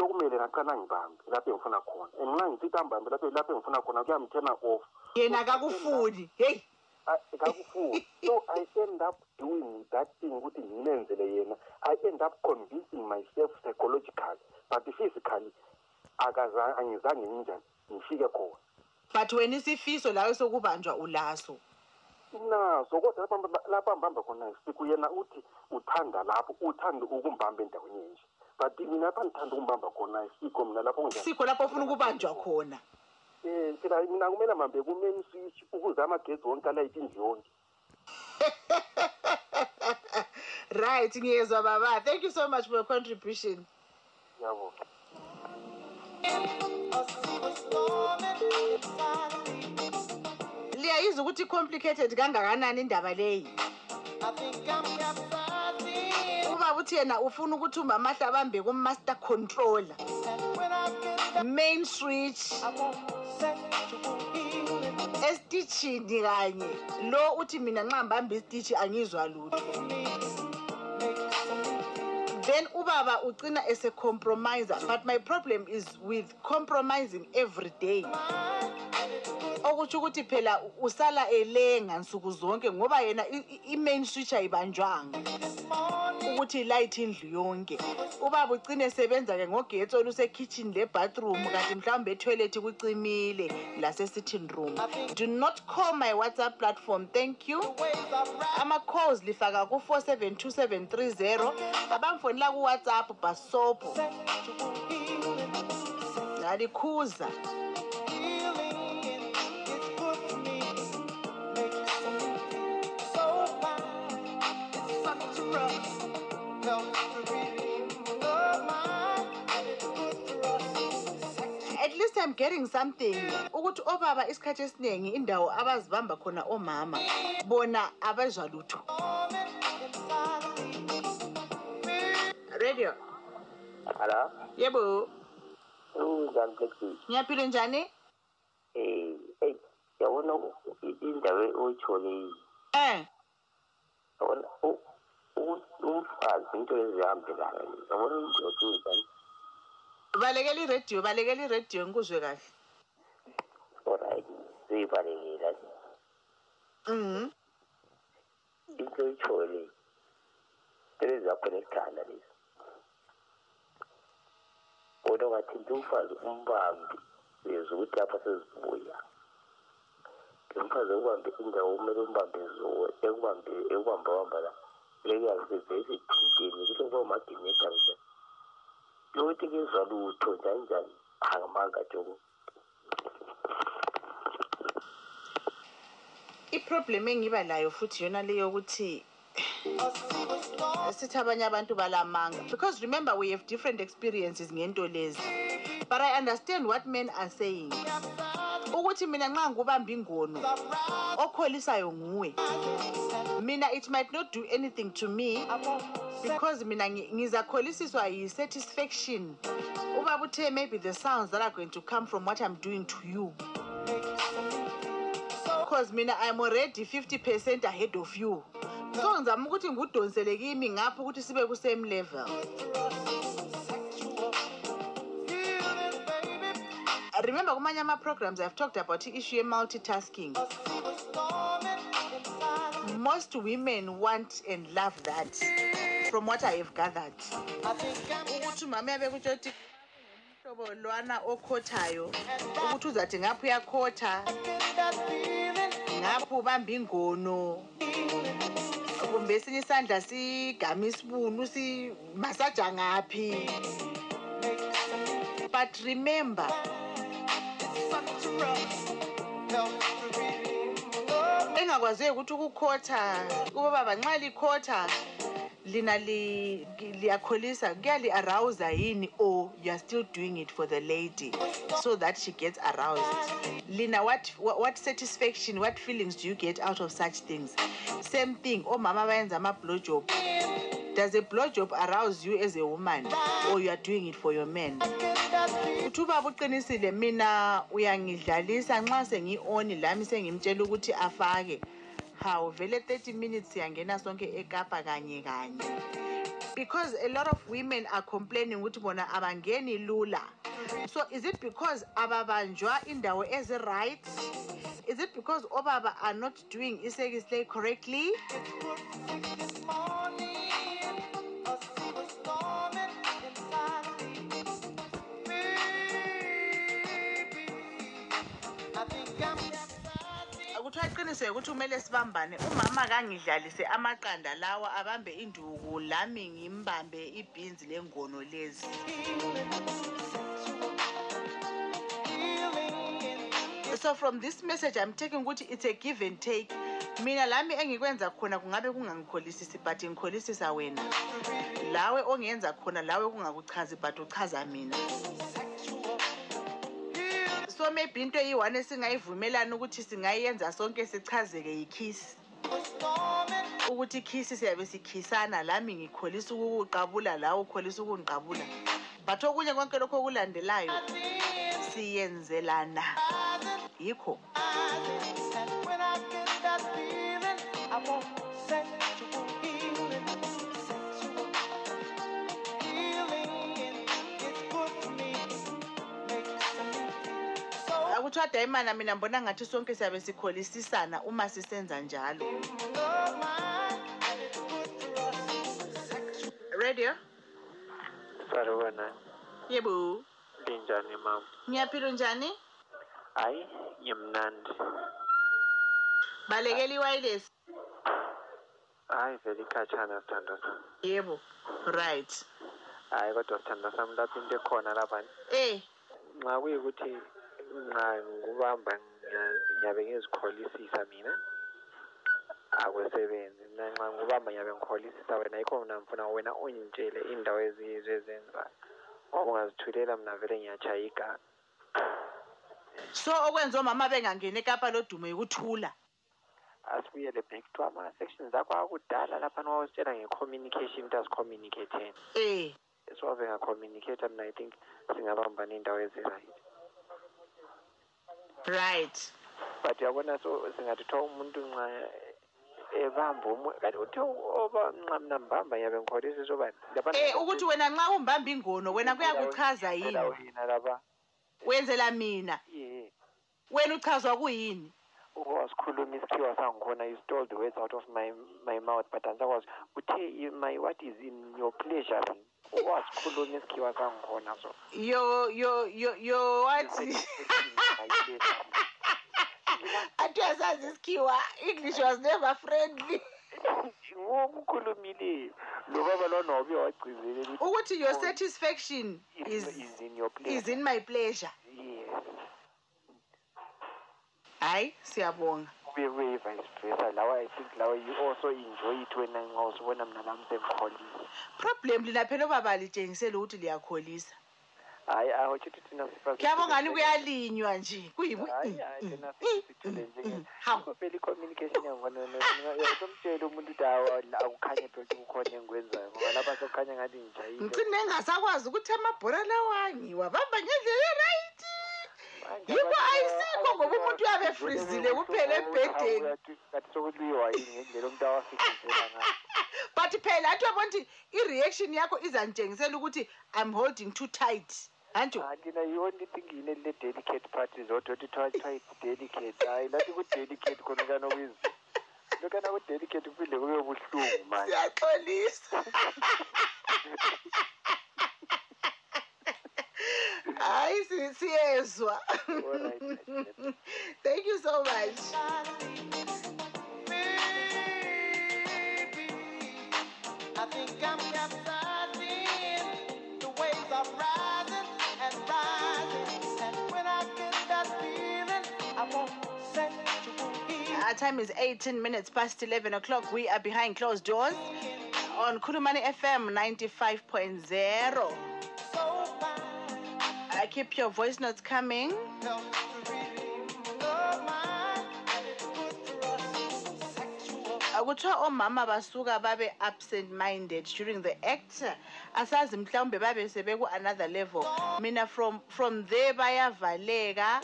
sokumele ngaqala ngibambe lapho engifuna khona. And nxa ngisithi ambambe lapho lapho engifuna khona kuyamthena off. Yena kakufuni heyi kakufuni so i end up doing that thing ukuthi ngimenzele yena. I end up convincing myself psychologically but physically angizange nginjani ngifike khona. But wena isifiso lawe sokubanjwa ulaso? Naso kodwa lapha amba- lapha ambamba khona siku yena uthi uthanda lapho uthanda ukumbamba endaweni enje. But mina lapha ngithanda ukumbamba khona isikho mina lapho kunjani sikho lapho ofuna ukubanjwa khona. Um phela mina kumele mbambe ku-main switch ukuze amagezi wonke alayite indlu yonke. Right ngiyezwa baba. Thank you so much for your contribution. Yabo. Liyayizwa ukuthi complicated kangakanani indaba leyi? Ubaba uthi yena ufuna ukuthi umama ahle abambe kumaster controller. Main switch esitishini kanye. Lo uthi mina nxa ngibamba isitishi angizwa lutho. Then ubaba ugcina esecompromiser but my problem is with compromising every day. Okutsho ukuthi phela usala elenga nsuku zonke ngoba yena i-main switch ayibanjwanga. Ukuthi ilayithi indlu yonke. Ubaba ugcine esebenza-ke ngogetsi olusekitchen le-bathroom kanti mhlawumbe etoilet kucimile lase-sitting room. Do not call my whatsapp platform thank you. Ama-calls lifaka ku-472 abamfonela kuwhatsapp basopo. Ngalikhuza least i'm getting something. Ukuthi obaba isikhathi esiningi indawo abazibamba khona omama bona abezwa lutho. Radio. Hello? yebo. Unjani Plexi? ngiyaphile njani? Eh, hey, yabona indaba oyithole eh yabona umfazi into ezihambelana yabona indoda unjani balekela iradio balekela iradio ngikuzwe kahle. Alright siyibalekela mhm. Into oyithole into zakhona ekhanda lezi. Kodwa ungathinta umfazi umbambi uyezwa ukuthi lapha sezibuya. Lo mfazi ekubambe indawo kumele umbambe zuwe ekubambe ekubamba bamba la lekuyabe sevele sethinteni kuhle kuba umagineta nje. Lokuthi kezwa lutho njani njani? Angamanga joko iproblem engiba layo futhi yona leyo yokuthi sithi abanye abantu balamanga. Because remember we have different experiences ngento lezi. But i understand what men are saying. Ukuthi mina nxa ngikubamba ingono okholisayo nguwe. Mina it might not do anything to me because mina ngi- ngizakholisiswa yi-satisfaction. Ubaba uthe maybe the sounds that are going to come from what i'm doing to you. Because mina i'm already 50 percent ahead of you. So ngizama ukuthi ngudonsele kimi ngapho ukuthi sibe ku-same level. Remember kumanye ama-programs i've talked about i-issue ye-multitasking most women want and love that from what i have gathered. Ukuthi umama yabe kutsho ukuthi hlobo lwana okhothayo ukuthi uzathi ngapho uyakhotha ngapho ubamba ingono. Kumbe esinye isandla sigama isibunu simasaja ngaphi? But remember engakwaziyo ukuthi ukukhotha kubaba nxa likhotha lina li- liyakholisa kuyali-arousa yini or you are still doing it for the lady? So that she gets aroused. Lina what, what, what satisfaction what feelings do you get out of such things? Same thing omama bayenza ama-blow job does a blow job arouse you as a woman or you are doing it for your man. Uthi ubaba uqinisile mina uyangidlalisa nxa sengi-oni lami sengimtshela ukuthi afake. Hawu vele 30 minutes siyangena sonke ekapa kanye kanye. Because a lot of women are complaining ukuthi bona abangeni lula. So is it because ababanjwa indawo ezi-right is it because obaba are not doing isekislay correctly? Kuthiwa iqiniseke ukuthi kumele sibambane. Umama kangidlalise amaqanda lawa abambe induku lami ngimbambe ibhinzi lengono lezi. So from this message i'm taking ukuthi it's a give and take. Mina lami engikwenza khona kungabe kungangikholisisi but ngikholisisa wena. Lawe ongenza khona lawe kungakuchazi but uchaza mina. So maybe into eyi-one esingayivumelani ukuthi singayenza sonke sichazeke yikhisi ukuthi ikhisi siyabe sikhisana lami ngikholisa ukukuqabula lawe ukholisa ukungiqabula but okunye konke lokho okulandelayo siyenzelana. Yikho. Kuthiwa dayimana mina mbona ngathi sonke siyabe sikholisisana uma sisenza njalo radio Sarubona, yebo linjani mama? ngiyaphila unjani Hayi, ngimnandi. balekela iwayilesi Hayi, vele ikhatshana sithando sami. yebo right Hayi, kodwa sithando sami lapho into ekhona lapha. eh Nxa kuyikuthi nxa ngikubamba ngiya- ngiyabe ngizikholisisa mina. Akwesebenzi. Mina nxa ngikubamba ngiyabe ngikholisisa wena yikho mina ngifuna wena ungitshele indawo eziyizwe ezenzayo ngoba ungazithulela mina vele ngiyatshaya igama so okwenza omama bengangeni ekapa lodumo yikuthula asibuyele back to ama-sections akho akudala lapha wawusitshela nge-communication into azicommunicateni eh. Siwave ngacommunicate mina i think singabamba ney'ndawo ezi-right. Right. But uyabona so singathi kuthiwa umuntu nxa ebamba kanti uthe oba nxa mina mbamba ngiyabe ngikholisisa obani eh ukuthi wena nxa umbamba ingono wena kuyakuchaza yini? wenzela mina? Wena uchazwa kuyini? Wasikhuluma isikhiwa sangikhona you stole the words out of my my mouth but ansakwazi uthe my what is in your pleasure wasikhuluma isikhiwa sangikhona so yo yo yo yo wathi athi uyasazi isikhiwa english was never friendly. Ngokukhulumileyo lo baba lona wabe wagcizelela ukuthi your satisfaction is, is in your pleasure. is in my pleasure. Hayi siyabonga. Kube vice versa lawa i think lawa you also enjoy it wena nxa usubona mina lami sengikholisa. Problem lina phela obaba litshengisele ukuthi liyakholisa. Hayi ahotsho ukuthi thina sifa kuyabongani kuyalinywa nje? Kuyibu akho phela i-communication yangibona somtshela umuntu ukuthi awu akukhanye phela ukuthi kukhona engikwenzayo ngoba lapha sokukhanya ngathi ngijayile. Ngicine ngasakwazi ukuthi amabhora lawa ngiwabamba ngendlela erayithi yikho ayisikho ngoba umuntu uyabe efrizile kuphela ngayo but phela athi uyabona ukuthi i-reaction yakho izanitshengisela ukuthi i'm holding too tight. Anjo thina i-only thing yini elile-delicate party zodwa ukuthi twa it's delicate. Hayi lathi ku-delicate khona kanokwizi lokana ku-delicate kuphinde kube buhlungu manje siyaxolisa. hayi si- siyezwa thank you so much I think I'm capsizing. The waves are rising and rising. And when I get that feeling, I sexual heat. Our time is 18 minutes past 11 o'clock. We are behind closed doors on Kulumani FM 95.0. Uh, keep your voice notes coming. Uh, kuthiwa omama basuka babe absent minded during the act asazi mhlawumbe babe sebeku another level mina from from there bayavaleka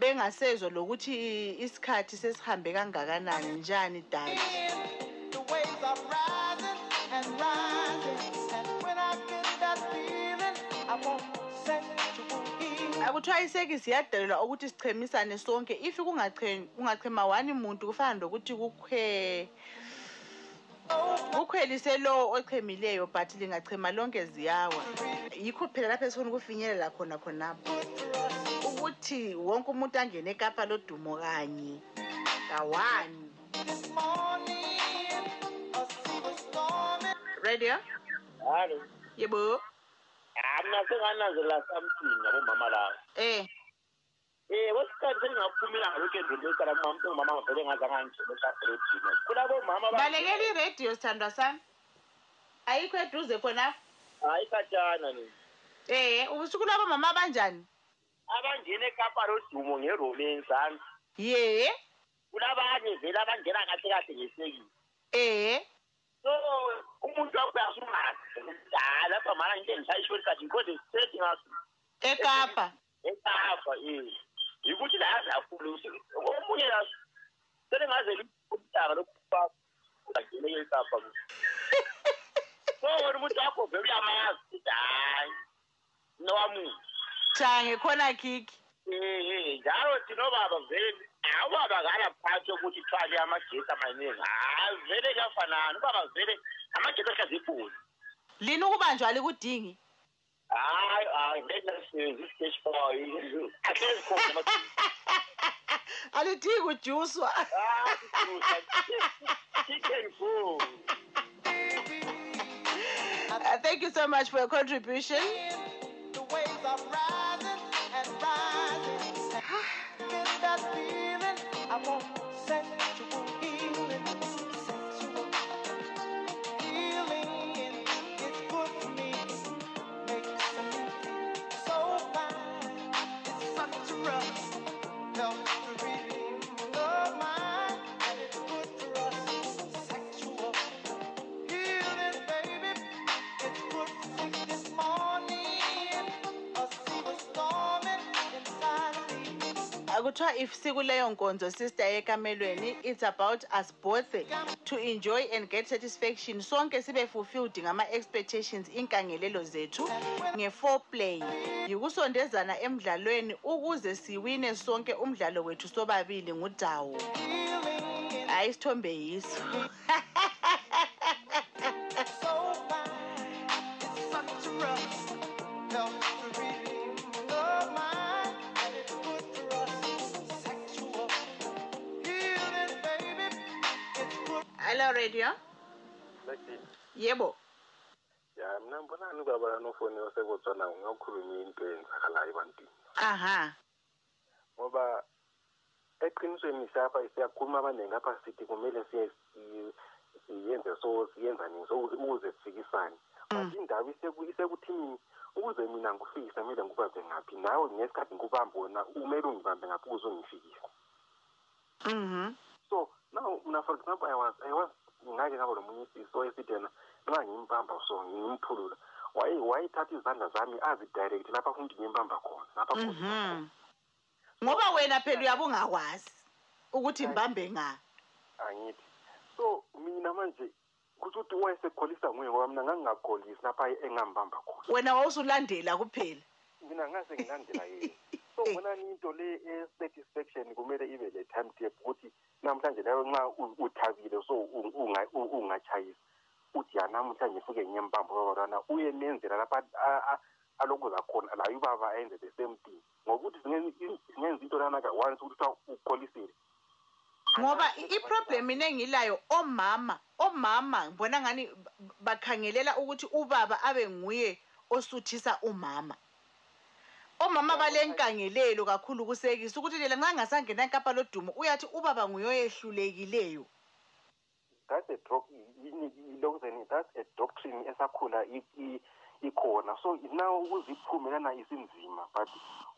bengasezwa lokuthi isikhathi sesihambe kangakanani njani dali The waves are rising and rising. Heat. akuthiwa isekisi yadalelwa ukuthi sichemisane sonke. If kungache- kungachema wani muntu kufana lokuthi kukhwe kukhwelise lowo ochemileyo but lingachema lonke ziyawa. Yikho phela lapho esifuna ukufinyelela khona khonapho. Ukuthi wonke umuntu angene ekapa lodumo kanye. Kawani radio halo yebo? Ah, mina sengananzela something yabomama laba eh. Eh kwesikhathi sengingaphumela ngalokhu endleleni esala umama ngavele ngazange angene esabredini kulabomama aba- balekela iradio sithandwa sami. Ayikho eduze khonapho hayi khatshana ni. Eh usho kulabomama abanjani abangena ekapa lodumo ngeromensani ye. Kulabanye vele abangena kahle kahle ngesekile eh. So umuntu wakho uyasungazi hayi lapha mana into engishayisho kathi ngikode sisethi ngaso. Ekapa. Ekapa eh. Yikuthi la yazi akhulu omunye la selengaze umdaka lokufa ungangene ekapa so wena umuntu wakho vele uyamazi ukuthi hayi nowamuntu jange khona kiki. Eh, njalo tinobaba vele. Ubaba kanaphathi yokuthi thwale amagesi amaningi. Hayi vele kuyafanana ubaba vele amagesi ahlaza ibhuli lini ukubanjwa likudingi hayi hayi ngenasenzi isiteshi boy ahlezi khona alidingi ujuswa chicken food Uh, thank you so much for your contribution. The waves are rising and rising. That feeling. I want me. akuthiwa if sikuleyo nkonzo sister ekamelweni it's about us both to enjoy and get satisfaction. Sonke sibe fulfilled ngama-expectations inkangelelo zethu nge-foreplay. Yikusondezana emdlalweni ukuze siwine sonke umdlalo wethu sobabili ngudawo hayi isithombe yiso. hello radio. Lucky. yebo. Ya mina mbonani ubaba nofoni osekutswana ngakhuluma into eyenzakalayo ebantwini. Aha. Ngoba eqinisweni siyapha siyakhuluma abaningi apha sithi kumele siye si- siyenze so siyenza nini so ukuze sifikisane. But indaba iseku- isekuthini? Ukuze mina ngikufikise kumele ngikubambe ngaphi? Nawe ngesikhathi ngikubambe wona kumele ungibambe ngaphi ukuze ungifikise? Mhm so now mina for example i was i was ngake ngaba nomunye isiso esithi yena nxa ngimbamba so ngimphulula waye wayethatha izandla zami azidirect lapha ukuthi ngimbamba khona lapha mhm. ngoba wena phela uyabe ungakwazi ukuthi mbambe nga? Angithi. So mina manje kusho ukuthi wayesekholisa nguye ngoba mina ngangingakholisi lapha engambamba khona. Wena wawusulandela kuphela. Mina ngase ngilandela yena. So bonani into le e-satisfaction kumele ibe le time table ukuthi namhlanje leyo nxa u- uthabile so u- unga- u- ungatshayisi uthi ya namhlanje fuke ngiyembamba babalwana uye nenzela lapha a- a- alokuza khona laye ubaba ayenze the same thing. Ngokuthi singenza singenza into lanaka once ukuthi kuthiwa ukholisile ngoba i- iproblem ine engilayo omama omama ngibona ngani b- bakhangelela ukuthi ubaba abe nguye osuthisa umama. Omama balenkangelelo kakhulu kusekisa ukuthi lela nxa ngasangena enkapa lodumo uyathi ubaba nguye oyehlulekileyo that's a yilokuzeni that's a doctrine esakhula ikhona. So now ukuze iphume lana isinzima but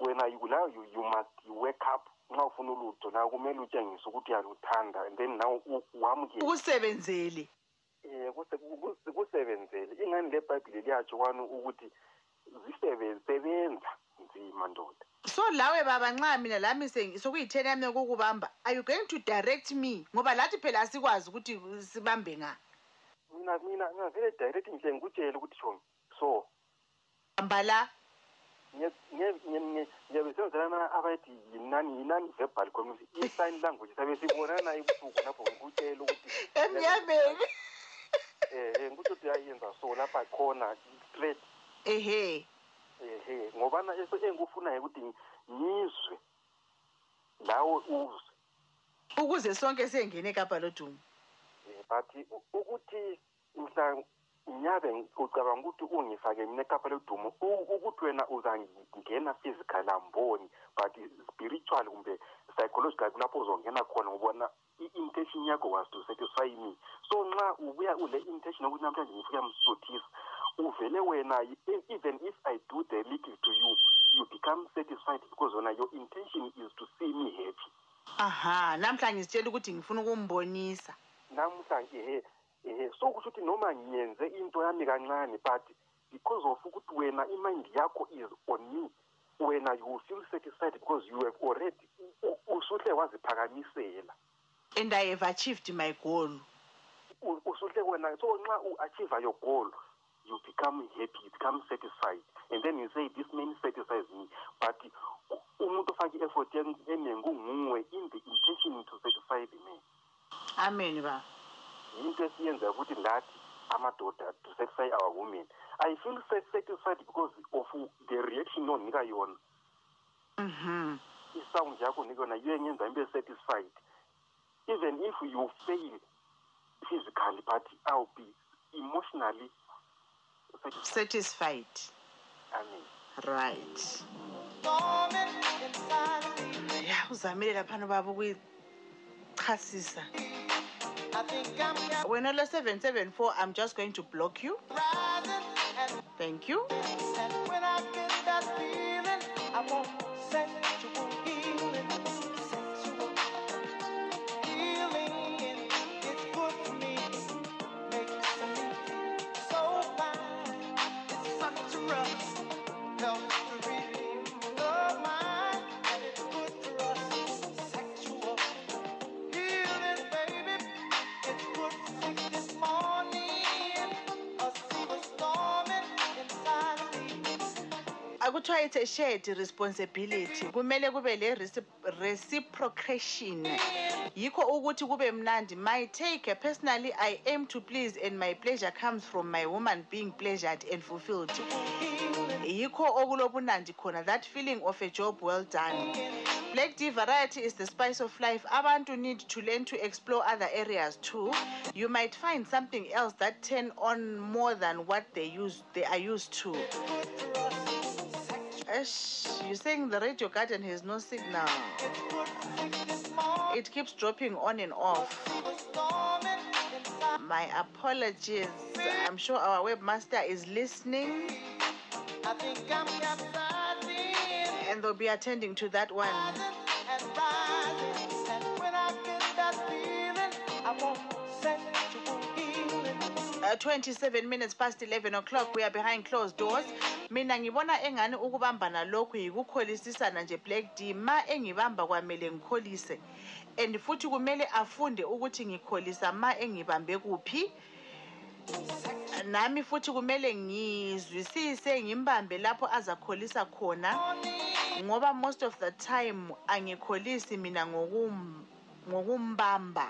wena now you, you must wake up nxa ufuna ulutho. Nawe kumele utshengise ukuthi uyaluthanda and then now wamukele. Ukusebenzele. Um kusebenzele. Ingani le bhayibhile liyatsho kwani ukuthi zisebenza sebenza nzima ndoda so lawe baba nxa mina lami sokuyitheni yami yokukubamba are you going to direct me? Ngoba lathi phela asikwazi ukuthi sibambe nga. Mina mina ngavele direct nje ngikutshele ukuthi shoni so. Hamba la. Ngiyabe senzelana abayithi yinani yinani verbal communication i-sign language sabe sibonana ebusuku lapho ngikutshela ukuthi. Emnyameni. Um ngikutsho ukuthi yayenza so lapha khona straight. Ehe. Ehe ngobana eso engikufunayo ukuthi ngizwe lawe uzwe. Ukuze sonke siyengene ekapa lodumo Eh, but ukuthi mhla nyabe ucabanga ukuthi ungifake mina ekapa ledumo u- ukuthi wena uzangena physical amboni but spiritual kumbe psychological kulapho uzongena khona ngobona i-intention yakho was to satisfy me. So nxa ubuya ule intention yokuthi namhlanje ngifike msuthisa uvele wena e- even if i do the little to you you become satisfied because wena your intention is to see me happy. Aha namhla ngizitshela ukuthi ngifuna ukumbonisa. Namhlanje ehe ehe so kusho ukuthi noma ngiyenze into yami kancane but because of ukuthi wena imind yakho is on me wena you feel satisfied because you have already usuhle waziphakamisela. And i have achieved my goal. Usuhle wena so nxa u-achieve your goal you become happy you become satisfied. And then you say this man satisfies me. But umuntu ofake i-effort en- eningi kunguwe in the intention to satisfy the man. Amen baba yinto esiyenza ukuthi lathi amadoda to satisfy our women i feel sa- satisfied because of the reaction onika yona. Mhm isound yakho onika yona iyenyenza ngibe satisfied. Even if you fail physically but i'll be emotionally satisfied. Amen. Right. Ya uzamile laphana baba ukuyichasisa. Wena lo 774 i'm just going to block you. Thank you. When I get that feeling, I want sexual akuthiwa it's a shared responsibility. Kumele kube le reci- reciprocation. Yikho ukuthi kube mnandi. My take personally i aim to please and my pleasure comes from my woman being pleasured and fulfilled. Yikho okulobunandi khona that feeling of a job well done. Black d variety is the spice of life. Abantu need to learn to explore other areas too. You might find something else that turn on more than what they use they are used to. Ash, you're saying the radio garden has no signal. It keeps dropping on and off. My apologies. I'm sure our webmaster is listening. And they'll be attending to that one. Uh, 27 minutes past 11 o'clock we are behind closed doors mina ngibona engani ukubambana lokhu yikukholisisana nje black d ma engibamba kwamele ngikholise. And futhi kumele afunde ukuthi ngikholisa ma engibambe kuphi. Nami futhi kumele ngizwisise ngimbambe lapho azakholisa khona. Ngoba most of the time angikholisi mina ngokum- ngokumbamba.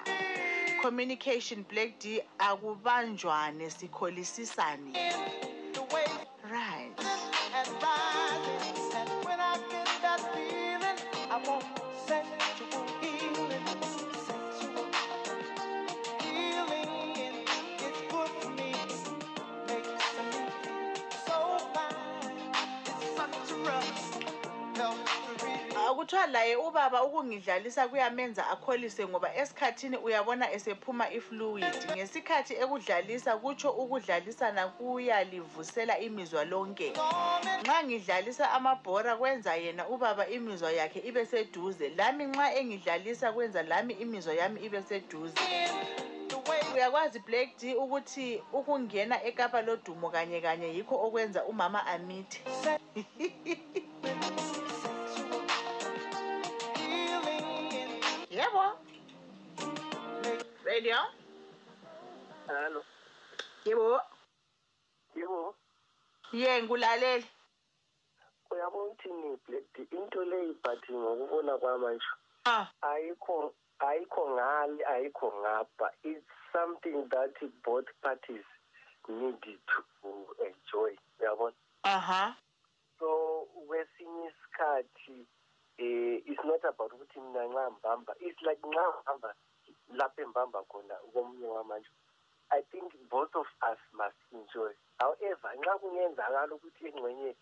Communication black d akubanjwane sikholisisane. Feeling, akuthiwa laye ubaba ukungidlalisa kuyamenza akholise ngoba esikhathini uyabona esephuma ifluid. Ngesikhathi ekudlalisa kutsho ukudlalisana kuyalivusela imizwa lonke. Nxa ngidlalisa amabhora kwenza yena ubaba imizwa yakhe ibe seduze. Lami nxa engidlalisa kwenza lami imizwa yami ibe seduze. Uyakwazi black d ukuthi ukungena ekapa lodumo kanye kanye yikho okwenza umama amithe. radio hallo yebo. Yebo. Ye ngikulalele uyabona ukuthi ni D, into leyi but ngokubona kwamanje Ah. ayikho ayikho ngale ayikho ngapha. It's something that both parties need to enjoy uyabona aha. So kwesinye isikhathi eh it's not about ukuthi mina nxa ngibamba it's like nxa ngihamba. Lapho engibamba khona komunye wamanje. I think both of us must enjoy. However nxa kungenzakala ukuthi engxenye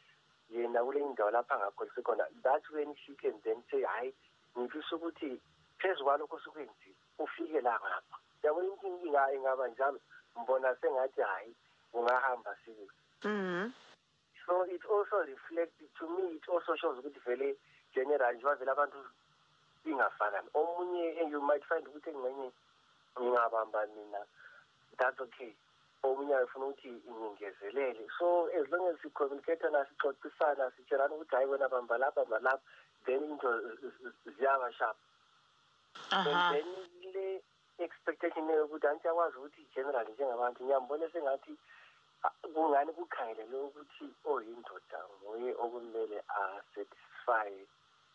yena kule indawo lapho angakholisi khona that's when she can then say hayi ngifisa ukuthi phezu kwalokho sukwenzile ufike la ngapha. Yabona inkinga ingaba njalo mbona sengathi hayi ungahamba sibili mhm so it also reflects to me it also shows ukuthi vele general njengoba vele abantu ingafanani omunye you might find ukuthi engxenye ngingabamba mina. That's okay. Omunye ayefuna ukuthi ngingezelele. So as long as sicommunicatana sixoxisana sitshelana ukuthi hayi wena bamba lapha bamba lapha then into ziyaba sharp then le expectation yokuthi antsiyakwazi ukuthi general njengabantu ngiyambone sengathi ah, kungani kukhangelelwe ukuthi oyindoda nguye okumele asatisfy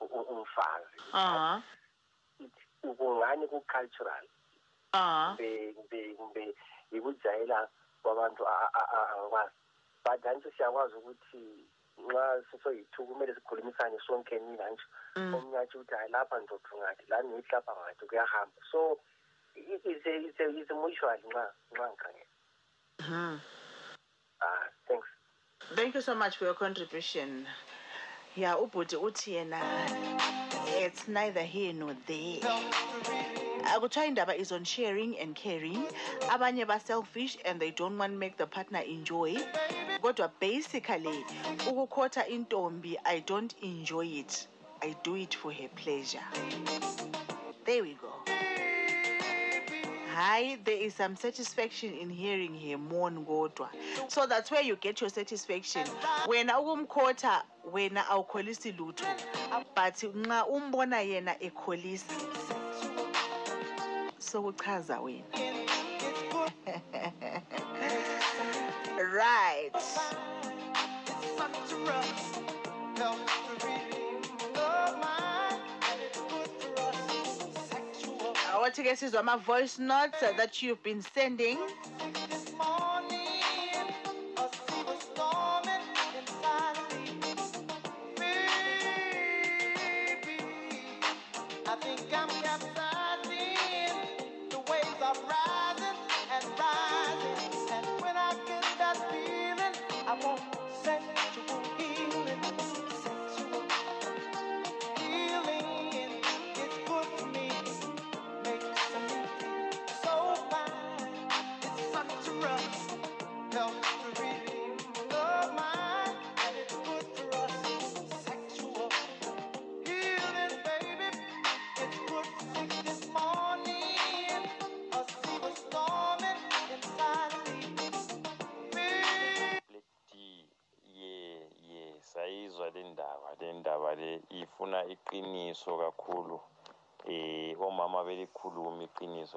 umfazi Uh-huh. kungani ku-cultural Uh-huh. kumbe kumbe kumbe yikujayela kwabantu a- a- a- angikwazi but anti siyakwazi ukuthi nxa sisoyi-two kumele sikhulumisane sonke nina nje Mm. omunye atsho ukuthi hayi lapha ndoda ngathi lani ngithi lapha ngathi kuyahamba so i- it's a- it's a- it's a mutual nxa nxa ngikhangela Mhm. ah thanks Thank you so much for your contribution. Yeah, ubhuti uthi yena it's neither here nor there. akuthiwa indaba is on sharing and caring. Abanye ba-selfish and they don't want to make the partner enjoy. Kodwa basically ukukhotha intombi i don't enjoy it. I do it for her pleasure. There we go. Hi, there is some satisfaction in hearing her mourn kodwa. So that's where you get your satisfaction. Wena ukumkhotha wena awukholisi lutho. But nxa umbona yena ekholisa sokuchaza wena. right. Awathi ke sizwa ama voice notes that you've been sending.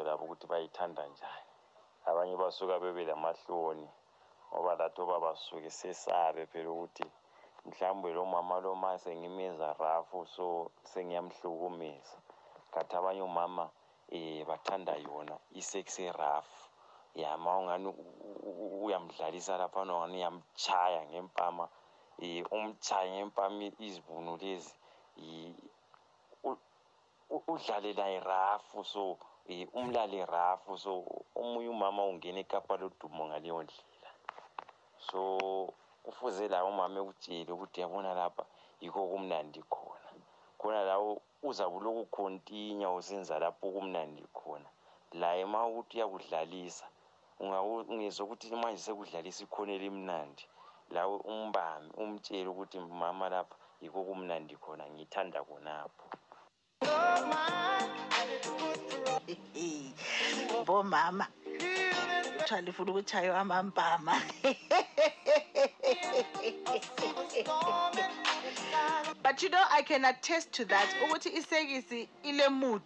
Labo ukuthi bayithanda njani. Abanye basuka bebe lamahloni ngoba lathi obaba basuke sesabe phela ukuthi mhlawumbe lo mama lo ma sengimeza rafu so sengiyamhlukumeza. Kanti abanye omama eh bathanda yona isex rafu ya ma ungani uyamdlalisa lapha nongani uyamchaya ngempama um umchaye ngempama izibuno lezi u- udlale naye rafu so um umlale rafu so omunye umama ungena ekapa lodumo ngaleyo ndlela. So kufuze lawo umama ekutshele ukuthi yabona lapha yikho kumnandi khona. Khona lawo uzabe ulokhu khontinya usenza lapho kumnandi khona. Laye ma ukuthi uyakudlalisa ungezwa ukuthi manje sekudlalisa ikhonela imnandi lawe umbambe umtshele ukuthi mama lapha yikho kumnandi khona ngithanda khonapho. bomama. Kuthiwa lifuna ukutshaywa amampama but you know i can attest to that. Ukuthi isekisi ile mood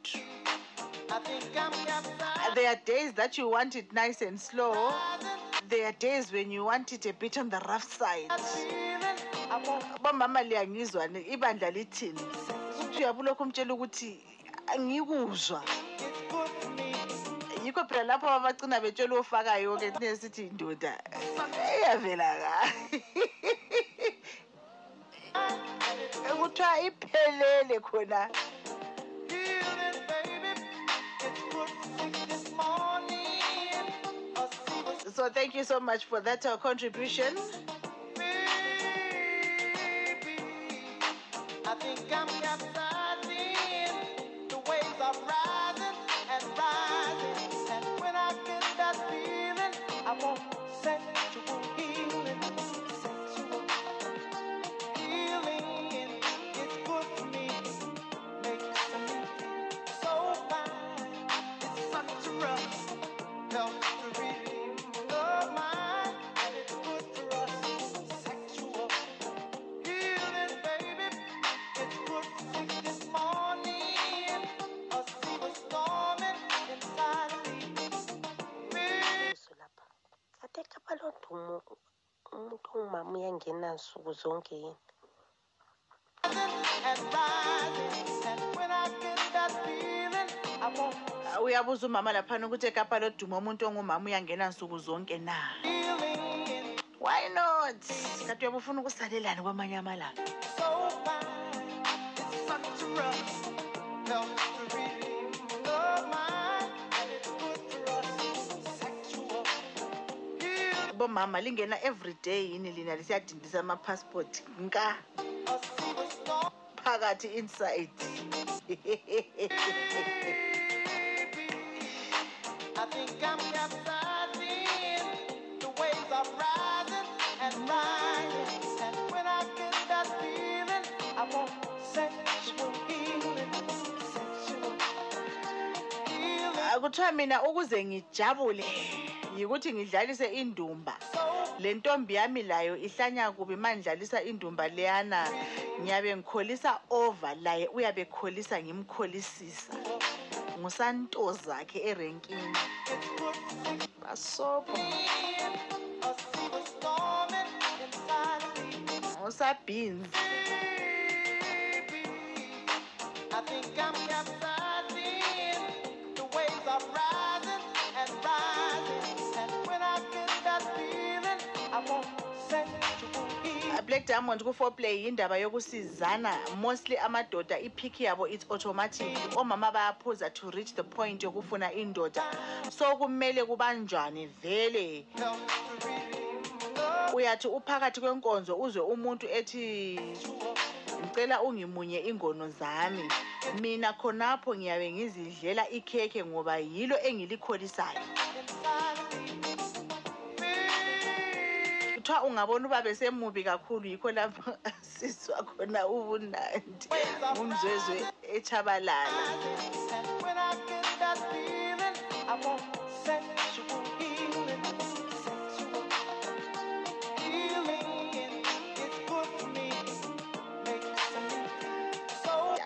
there are days that you want it nice and slow. There are days when you want it a bit on the rough side. Bomama liyangizwa ni- ibandla lithini? Uthi uyabulokhu umtshela ukuthi angikuzwa. Yikho phela lapho babagcina betshela ofakayo ke thine sithi indoda iyavela ka? Kuthiwa iphelele khona. So thank you so much for that uh, contribution. I think I'm capsizing. Umuntu ongumama uyangena nsuku zonke yini? And rising. And when I get that feeling, I won't uyabuza umama laphana ukuthi ekapa loduma umuntu ongumama uyangena nsuku zonke na? Why not? Kanti uyabe ufuna ukusalelani kwamanye amalanga? So healing. bomama lingena everyday yini lina lisiyadindisa amapassport nka A superstar. phakathi inside I think I'm capsizing. The waves are rising and rising. And when I get that feeling, I want sexual healing. Sexual healing. Ah, kuthiwa mina ukuze ngijabule yikuthi ngidlalise indumba. Le ntombi yami layo ihlanya kubi mandlalisa indumba leyana. Ngiyabe ngikholisa over laye uyabe ekholisa ngimkholisisa. Ngusantozakhe erenkini. Basobho usabhinzi I think I'm capsizing. The waves are rising black diamond ku-foreplay yindaba yokusizana. Mostly amadoda iphiki yabo it's automatic. Omama bayaphuza to reach the point yokufuna indoda. So kumele kubanjwane vele. Uyathi uphakathi kwenkonzo uzwe umuntu ethi ngicela ungimunye ingono zami. Mina khonapho ngiyabe ngizidlela ikhekhe ngoba yilo engilikholisayo kuthiwa ungabona uba semubi kakhulu yikho lapho asizwa khona ubunandi ngumzwezwe echabalala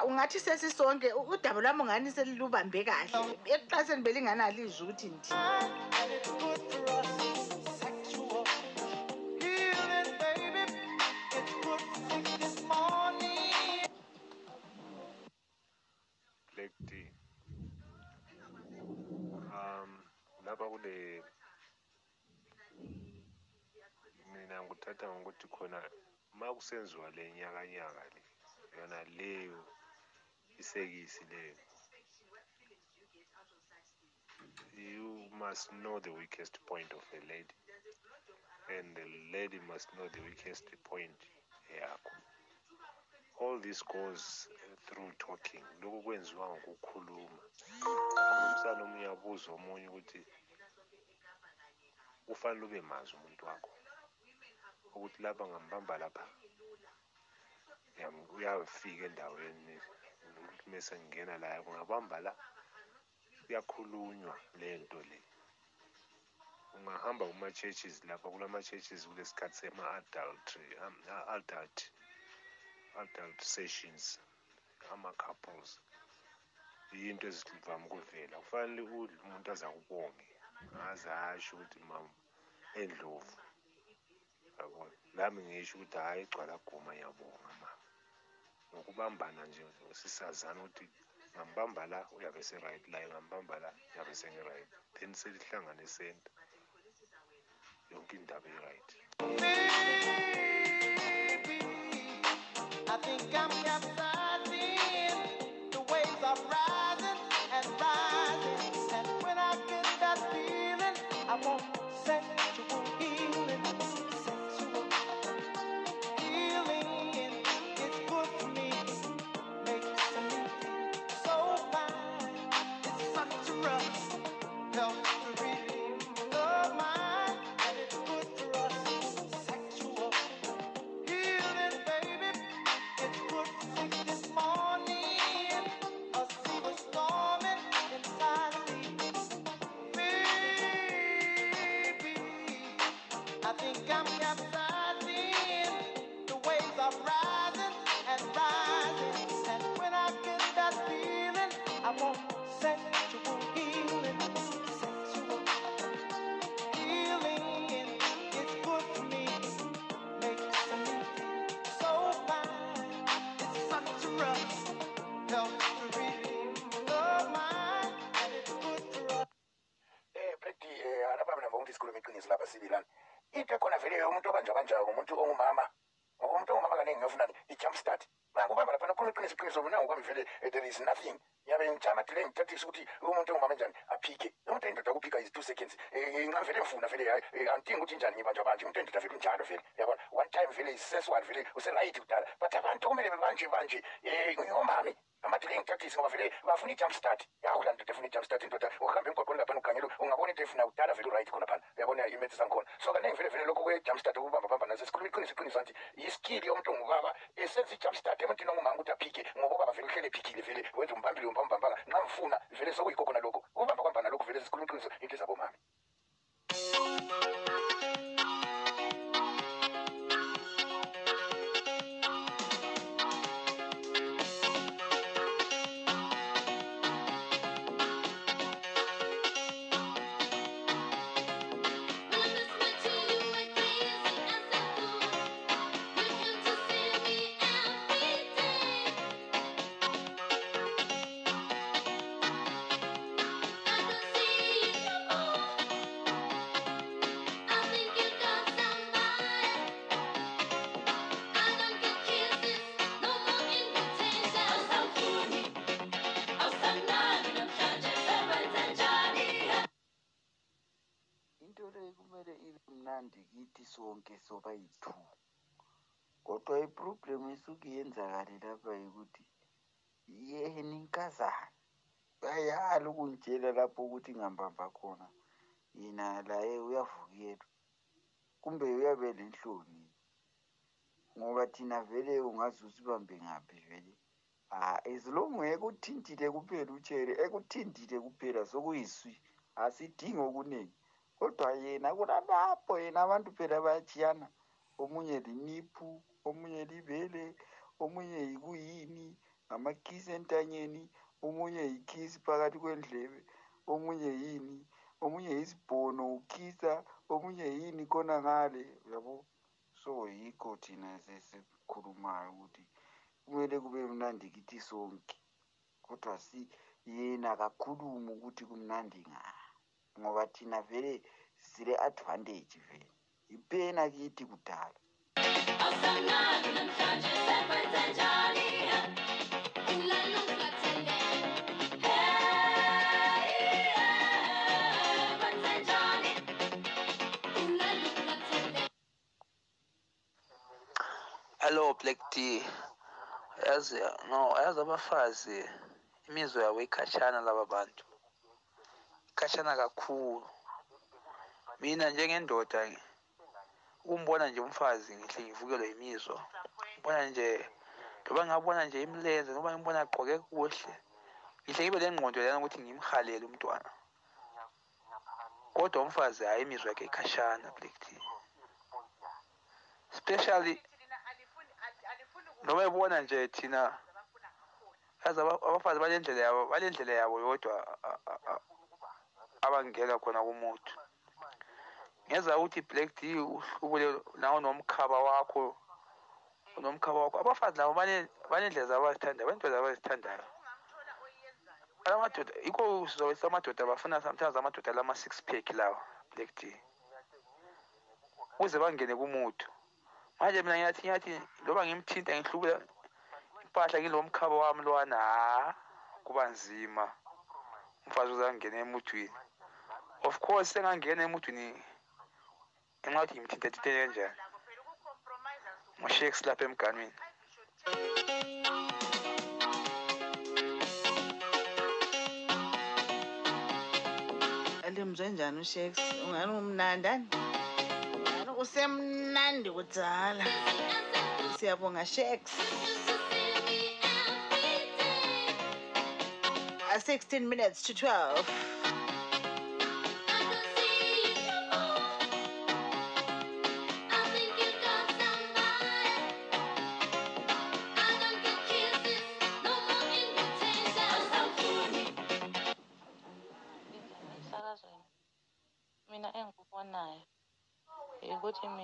ungathi sesisonke udaba lwami ungani selilubambe kahle? Ekuqaseni belinganalizwi ukuthi ndi? Lapha kule mina ngikuthatha ngokuthi khona ma kusenziwa le nyakanyaka le yona leyo isekisi leyo you must know the weakest point of a lady and the lady must know the weakest point yakho. All this goes through talking. Lokhu kwenziwa ngokukhuluma. Umsana omunye abuza omunye ukuthi kufanele ube mazi umuntu wakho ukuthi lapha ngambamba lapha Yam- uyafika endaweni ukuthi mese ngingena la kungabamba la kuyakhulunywa le nto le. Ungahamba kuma-churches lapha kulama-churches kulesikhathi sema-adultery um, adult adult sessions ama-couples yinto ezivame ukuvela. Kufanele udle umuntu aze akubonge aze asho ukuthi mam endlovu yabona nami ngisho ukuthi hhayi gcwala guma ngiyabonga mama ngokubambana nje sisazana ukuthi ngambamba la uyabe se-right la ngambamba la uyabe sengi-right then selihlangane senta yonke indaba i-right I think I'm capsizing. The waves are rising and rising. And when I get that feeling, I want khona iqiniso iqiniso nangu kwami vele eh, there is nothing. Ngiyabe ngijama dile ngithathisa ukuthi umuntu ongumama njani aphike. Umuntu endoda kuphika is two seconds. Eh, vele ngifuna vele hayi, eh, angidingi ukuthi njani ngibanjwa banje. Umuntu endoda vele unjalo vele yabona? One time vele iseswali vele uselayithi kudala. But abantu kumele bebanje banje. Um ngomami amadile ngithathise ngoba vele bafuna i-jump start yawula ndoda efuna i-jump start indoda ukuhamba emgwaqweni laphana ukhangela ungabona into efuna kudala vele uright khona phana uyabona imethi sangikhona so kaningi vele vele lokho kwe-jump start ukubambabamba nazo sikhuluma iqiniso iqiniso anti yiskili yomuntu ongubaba esenza i-jump start emuntwini ongumama ukuthi aphike ngoba ubaba vele uhlele ephikile vele wenza umbambile umbambambanga nxa mfuna vele sokuyikho khona lokho ukubamba kwamba nalokho vele sikhuluma iqiniso into ezabomami ukuthi ngihambamba khona yena laye uyavukelwa kumbe uyabe lenhloni ngoba thina vele ungaze usibambe ngaphi vele? Ah as long ekuthintile kuphela utshele ekuthintile kuphela sokuyiswi asidingi okuningi kodwa yena kulalapho yena abantu phela bayatshiyana omunye liniphu omunye libele omunye yikuyini ngamakhisi entanyeni omunye yikhisi phakathi kwendlebe. Omunye yini? Omunye yisibhono ukhisa omunye yini khona ngale yabo so yikho thina sesikhulumayo ukuthi kumele kube mnandi kithi sonke kodwa si yena kakhulumi ukuthi kumnandi nga ngoba thina vele sile advantage vele. Ipena kithi kudala. Hello black d yazi no yazi abafazi imizwa yabo ikhatshana laba bantu. Ikhatshana kakhulu. Mina njengendoda ukumbona nje umfazi ngihle ngivukelwe yimizwa ngibona nje loba ngabona nje imlenze noba ngibona agqoke kuhle ngihle ngibe lengqondo lana ukuthi ngimhalele umntwana. Kodwa umfazi hayi imizwa yakhe ikhashana black d especially noma ebona nje thina yazi aba- abafazi balendlela yabo balendlela yabo yodwa a- a- a- abangena khona kumuntu ngenza ukuthi black d uhlubule nawe nomkhaba wakho nomkhaba wakho. Abafazi labo bane- banendlela zabo abazithandayo banento zabo abazithandayo. Alamadoda yikho sizobe amadoda bafuna sometimes amadoda lama-six pack lawa black d ukuze bangene kumuntu manje mina ngiyathi ngiyathi loba ngimthinta ngihlubula impahla ngilo mkhaba wami lwana ha kuba nzima. Umfazi uze angene emuthwini. Of course engangena emuthwini ngenxa yokuthi ngimthinta thinte kanjani? Ngosheks lapha emganwini. Elimzwe njani ushakes? Ungani umnandani? ngani usemnandi kudzala. Siyabonga Uh, 16 minutes to 12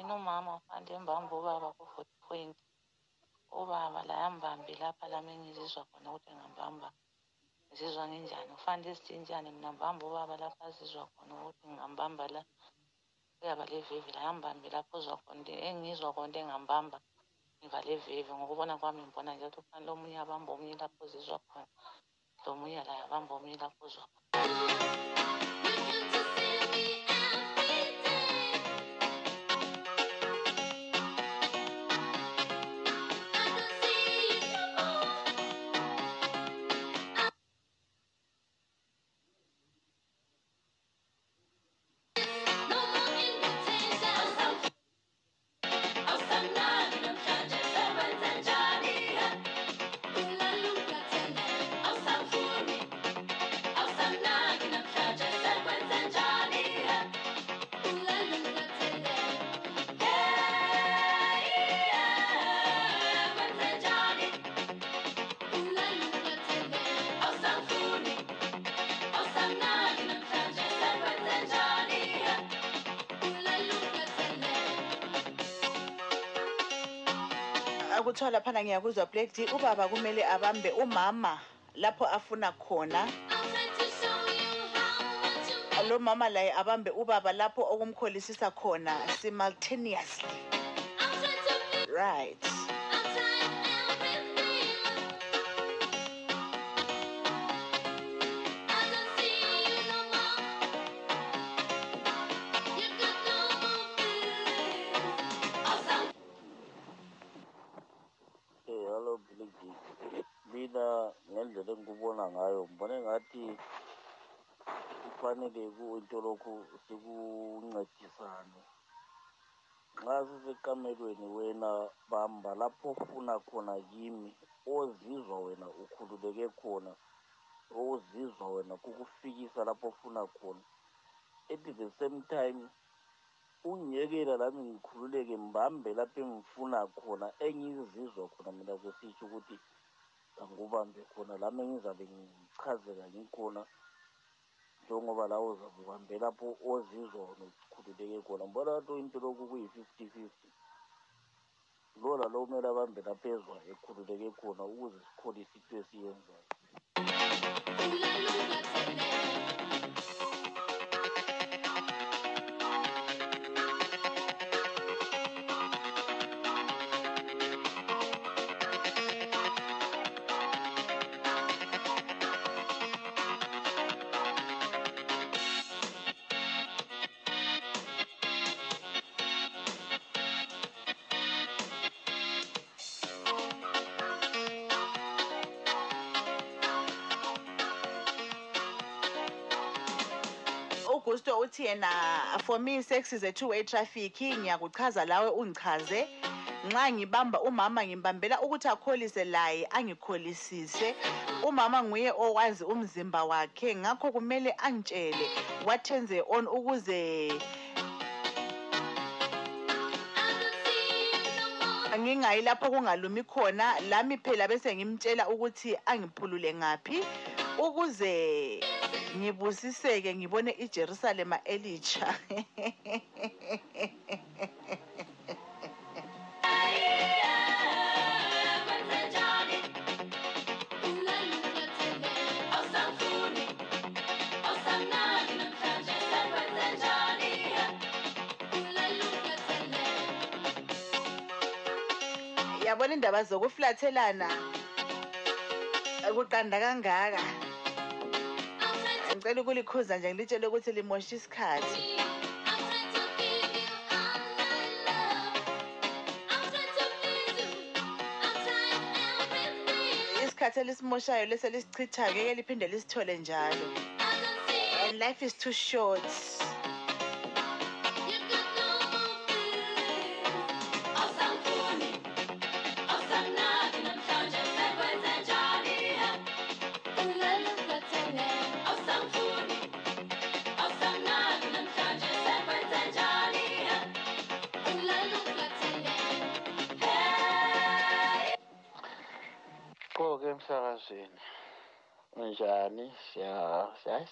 ukuthi mina umama fanele embambe ubaba ku-forty point ubaba la yambambe lapha lami engizizwa khona ukuthi ngambamba ngizizwa nginjani? Kufanele sizitshintshane mina mbambe ubaba lapha azizwa khona ukuthi ngingambamba la. Uyaba levivi la yambambe lapho uzwa khona engizwa khona engambamba ngivale ivivi ngokubona kwami ngibona nje ukuthi kufanele omunye abambe omunye lapho uzizwa khona lomunye laye abambe omunye lapho uzwa khona. Akuthiwa laphana ngiyakuzwa black d. Ubaba kumele abambe umama lapho afuna khona. Lo mama laye abambe ubaba lapho okumkholisisa khona simultaneously. Right. Ngayo ngibona ngathi kufanele kuyinto lokhu sikuncedisane. Nxa sisekamelweni wena bamba lapho ofuna khona kimi ozizwa wena ukhululeke khona ozizwa wena kukufikisa lapho ofuna khona. At the same time ungiyekela lami ngikhululeke mbambe lapho engifuna khona engizizwa khona mina kusitsho ukuthi angubambe khona lami engizabe ngichazeka ngikhona njengoba lawe uzabe ubambe lapho ozizwa wena ukhululeke khona ngibona ngathi into lokhu kuyi-fifty fifty lo lalo kumele abambe lapho ezwa ekhululeke khona ukuze sikholise into esiyenzayo. Ugusto uthi yena for me sex is a two way traffic. Ngiyakuchaza lawe ungichaze. Nxa ngibamba umama ngimbambela ukuthi akholise laye angikholisise. Umama nguye owazi umzimba wakhe. Ngakho kumele angitshele what turns her on ukuze ngingayi lapho kungalumi khona. Lami phela bese ngimtshela ukuthi angiphulule ngaphi ukuze ngibusiseke ngibone iJerusalema elitsha. Yabona indaba zokuflathelana kuqanda kangaka. Ngicela ukulikhuza nje ngilitshele ukuthi limosha isikhathi. Isikhathi elisimoshayo lese lisichithayo ngeke liphinde lisithole njalo. And life is too short.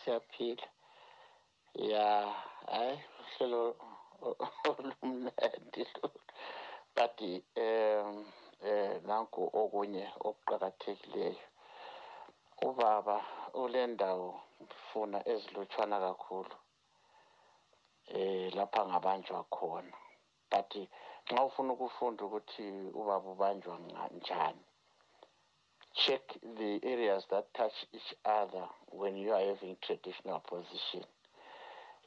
Siyaphila. Ya hayi uhlelo olumnandi but um eh nanku okunye okuqakathekileyo. Ubaba ule ndawo funa ezilutshwana kakhulu eh lapha ngabanjwa khona. But nxa ufuna ukufunda ukuthi ubaba ubanjwa njani check the areas that touch each other when you are having traditional position.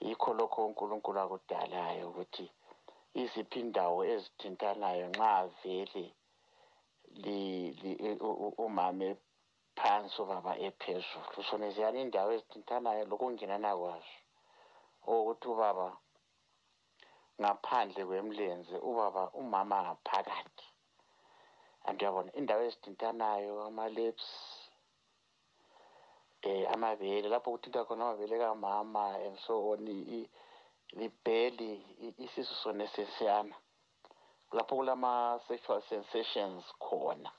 Yikho lokho unkulunkulu akudalayo ukuthi iziphi indawo ezithintanayo nxa vele umama phansi ubaba ephezulu. Sona ziyani indawo ezithintanayo lokungenana kwazo. Ukuthi ubaba ngaphandle kwemlenze ubaba umama ngaphakathi. Anti uyabona indawo ezithintanayo ama-lips eh amabele lapho kuthinta khona amabele kamama and so on libheli isisu sona esesiyana lapho kulama-sexual sensations khona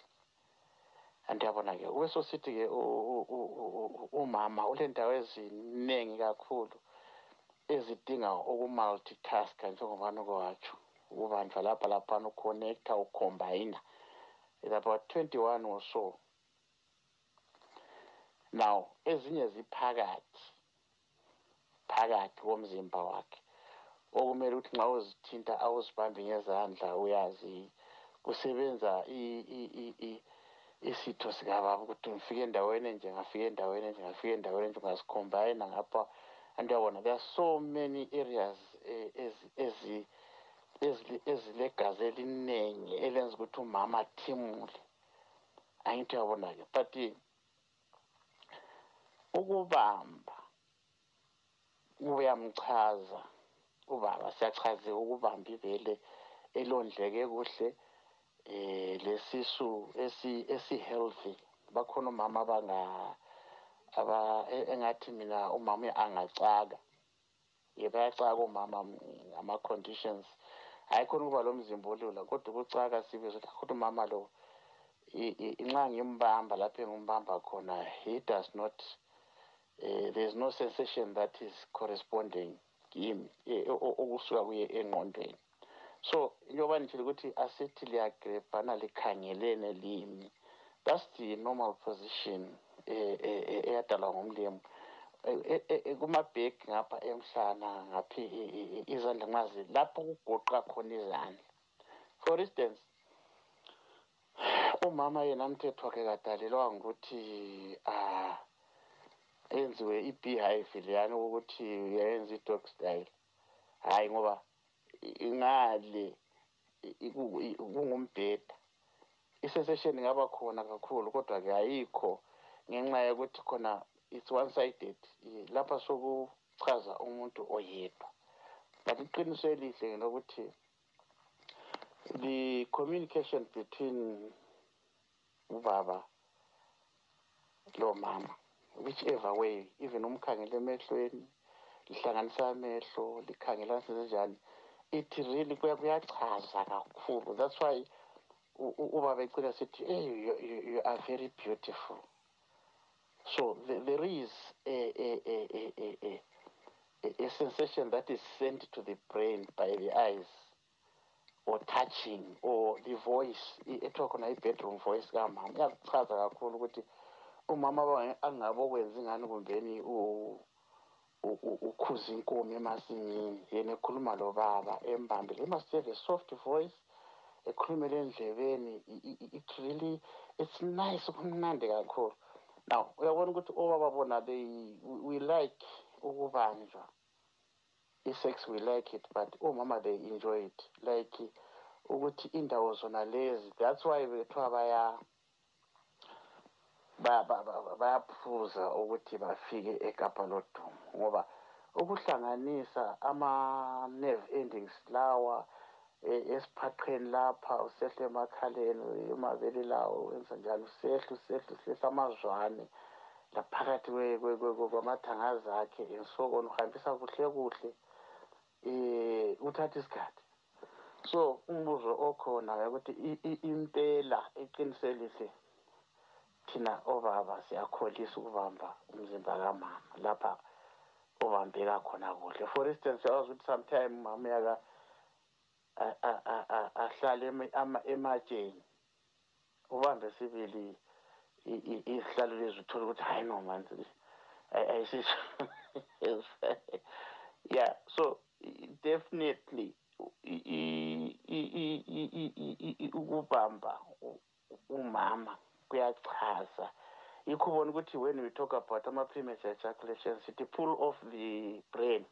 anti uyabona-ke kube sosithi-ke umama ulendawo eziningi kakhulu ezidinga ukumultitaska njengobani kwatsho ukubanjwa lapha laphana uconnecta ucombina is about 21 or so. Now ezinye ziphakathi phakathi komzimba wakhe. Okumele ukuthi nxa uzithinta awuzibambi ngezandla uyazi kusebenza isitho sikababa ukuthi ngifike endaweni enje ngafika endaweni enje ngafika endaweni enje ungasicombina ngapha and uyabona there are so many areas ezilegazi eliningi elenza ukuthi umama athimule. Angithi uyabona-ke but ukubamba uyamchaza ubaba. Siyachaziwe ukubamba ibele elondleke kuhle eh lesisu esi-healthy. Bakhona umama abanga aba engathi mina umama angacaka ye bayacaka umama ngama-conditions hayi khona ukuba lo mzimba olula kodwa ukucaka sibizwa ukuthi akuthi umama lo nxa ngimbamba lapho engimbamba khona he does not uh, there is no sensation that is corresponding kimi okusuka kuye engqondweni. So njengoba nitshile ukuthi asithi liyagrebhana likhangelene limi that's the normal position eyadalwa ngumlemo kumabhegi ngapha emhlana ngaphi izandla nxa lapho kugoqa khona izandla. For instance umama yena mthetho wakhe kadalelwa ngokuthi ah enziwe i-beehive leyani ukuthi uyayenza i-dog style. Hhayi ngoba ngale kungumbheda i-sensation ingaba khona kakhulu kodwa-ke ayikho ngenxa yokuthi khona it's one sided lapha sokuchaza umuntu oyedwa. But iqiniso elihle ngelokuthi the communication between ubaba lo mama whichever way even umkhangele emehlweni lihlanganisa amehlo likhangelana sezenjani it really kuyachaza kakhulu. That's why ubaba ecina sithi hey you, you, you are very beautiful. So th there is a, a, a, a, a, a, sensation that is sent to the brain by the eyes or touching or the voice. Ethiwa khona i-bedroom voice kamama iyakuchaza kakhulu ukuthi umama angabe okwenza ingani kumbeni ukhuza inkomo emasimini. Yena ekhuluma lobaba embambile he must have a soft voice ekhulumele endlebeni it really it's nice kumnandi kakhulu. Now uyabona ukuthi obaba bona they we like ukubanjwa. I-sex we like it but omama they enjoy it. Like ukuthi indawo zona lezi that's why bethiwa baya bayaphuza ukuthi bafike ekapa lodumo ngoba ukuhlanganisa ama-nerve endings lawa esiphaqeni lapha usehle emakhaleni emabele lawo wenza njalo usehle usehle usehle amazwane laphakathi kwamathangazi akhe ensokoni uhambisa kuhle kuhle um uthatha isikhathi. So umbuzo okhona ukuthi impela iqiniselihle thina obaba siyakholisa ukubamba umzimba kamama lapha obambeka khona kuhle. For instance uyawazi ukuthi sometime umama ahlale emajeni ubambe sibili izihlalo lezi uthole ukuthi hhayi no manzi ayisisho. Yeah so definitely ukubamba umama kuyachaza. Yikho ubona ukuthi when we talk about ama-premature ejaculations sithi pull off the brain.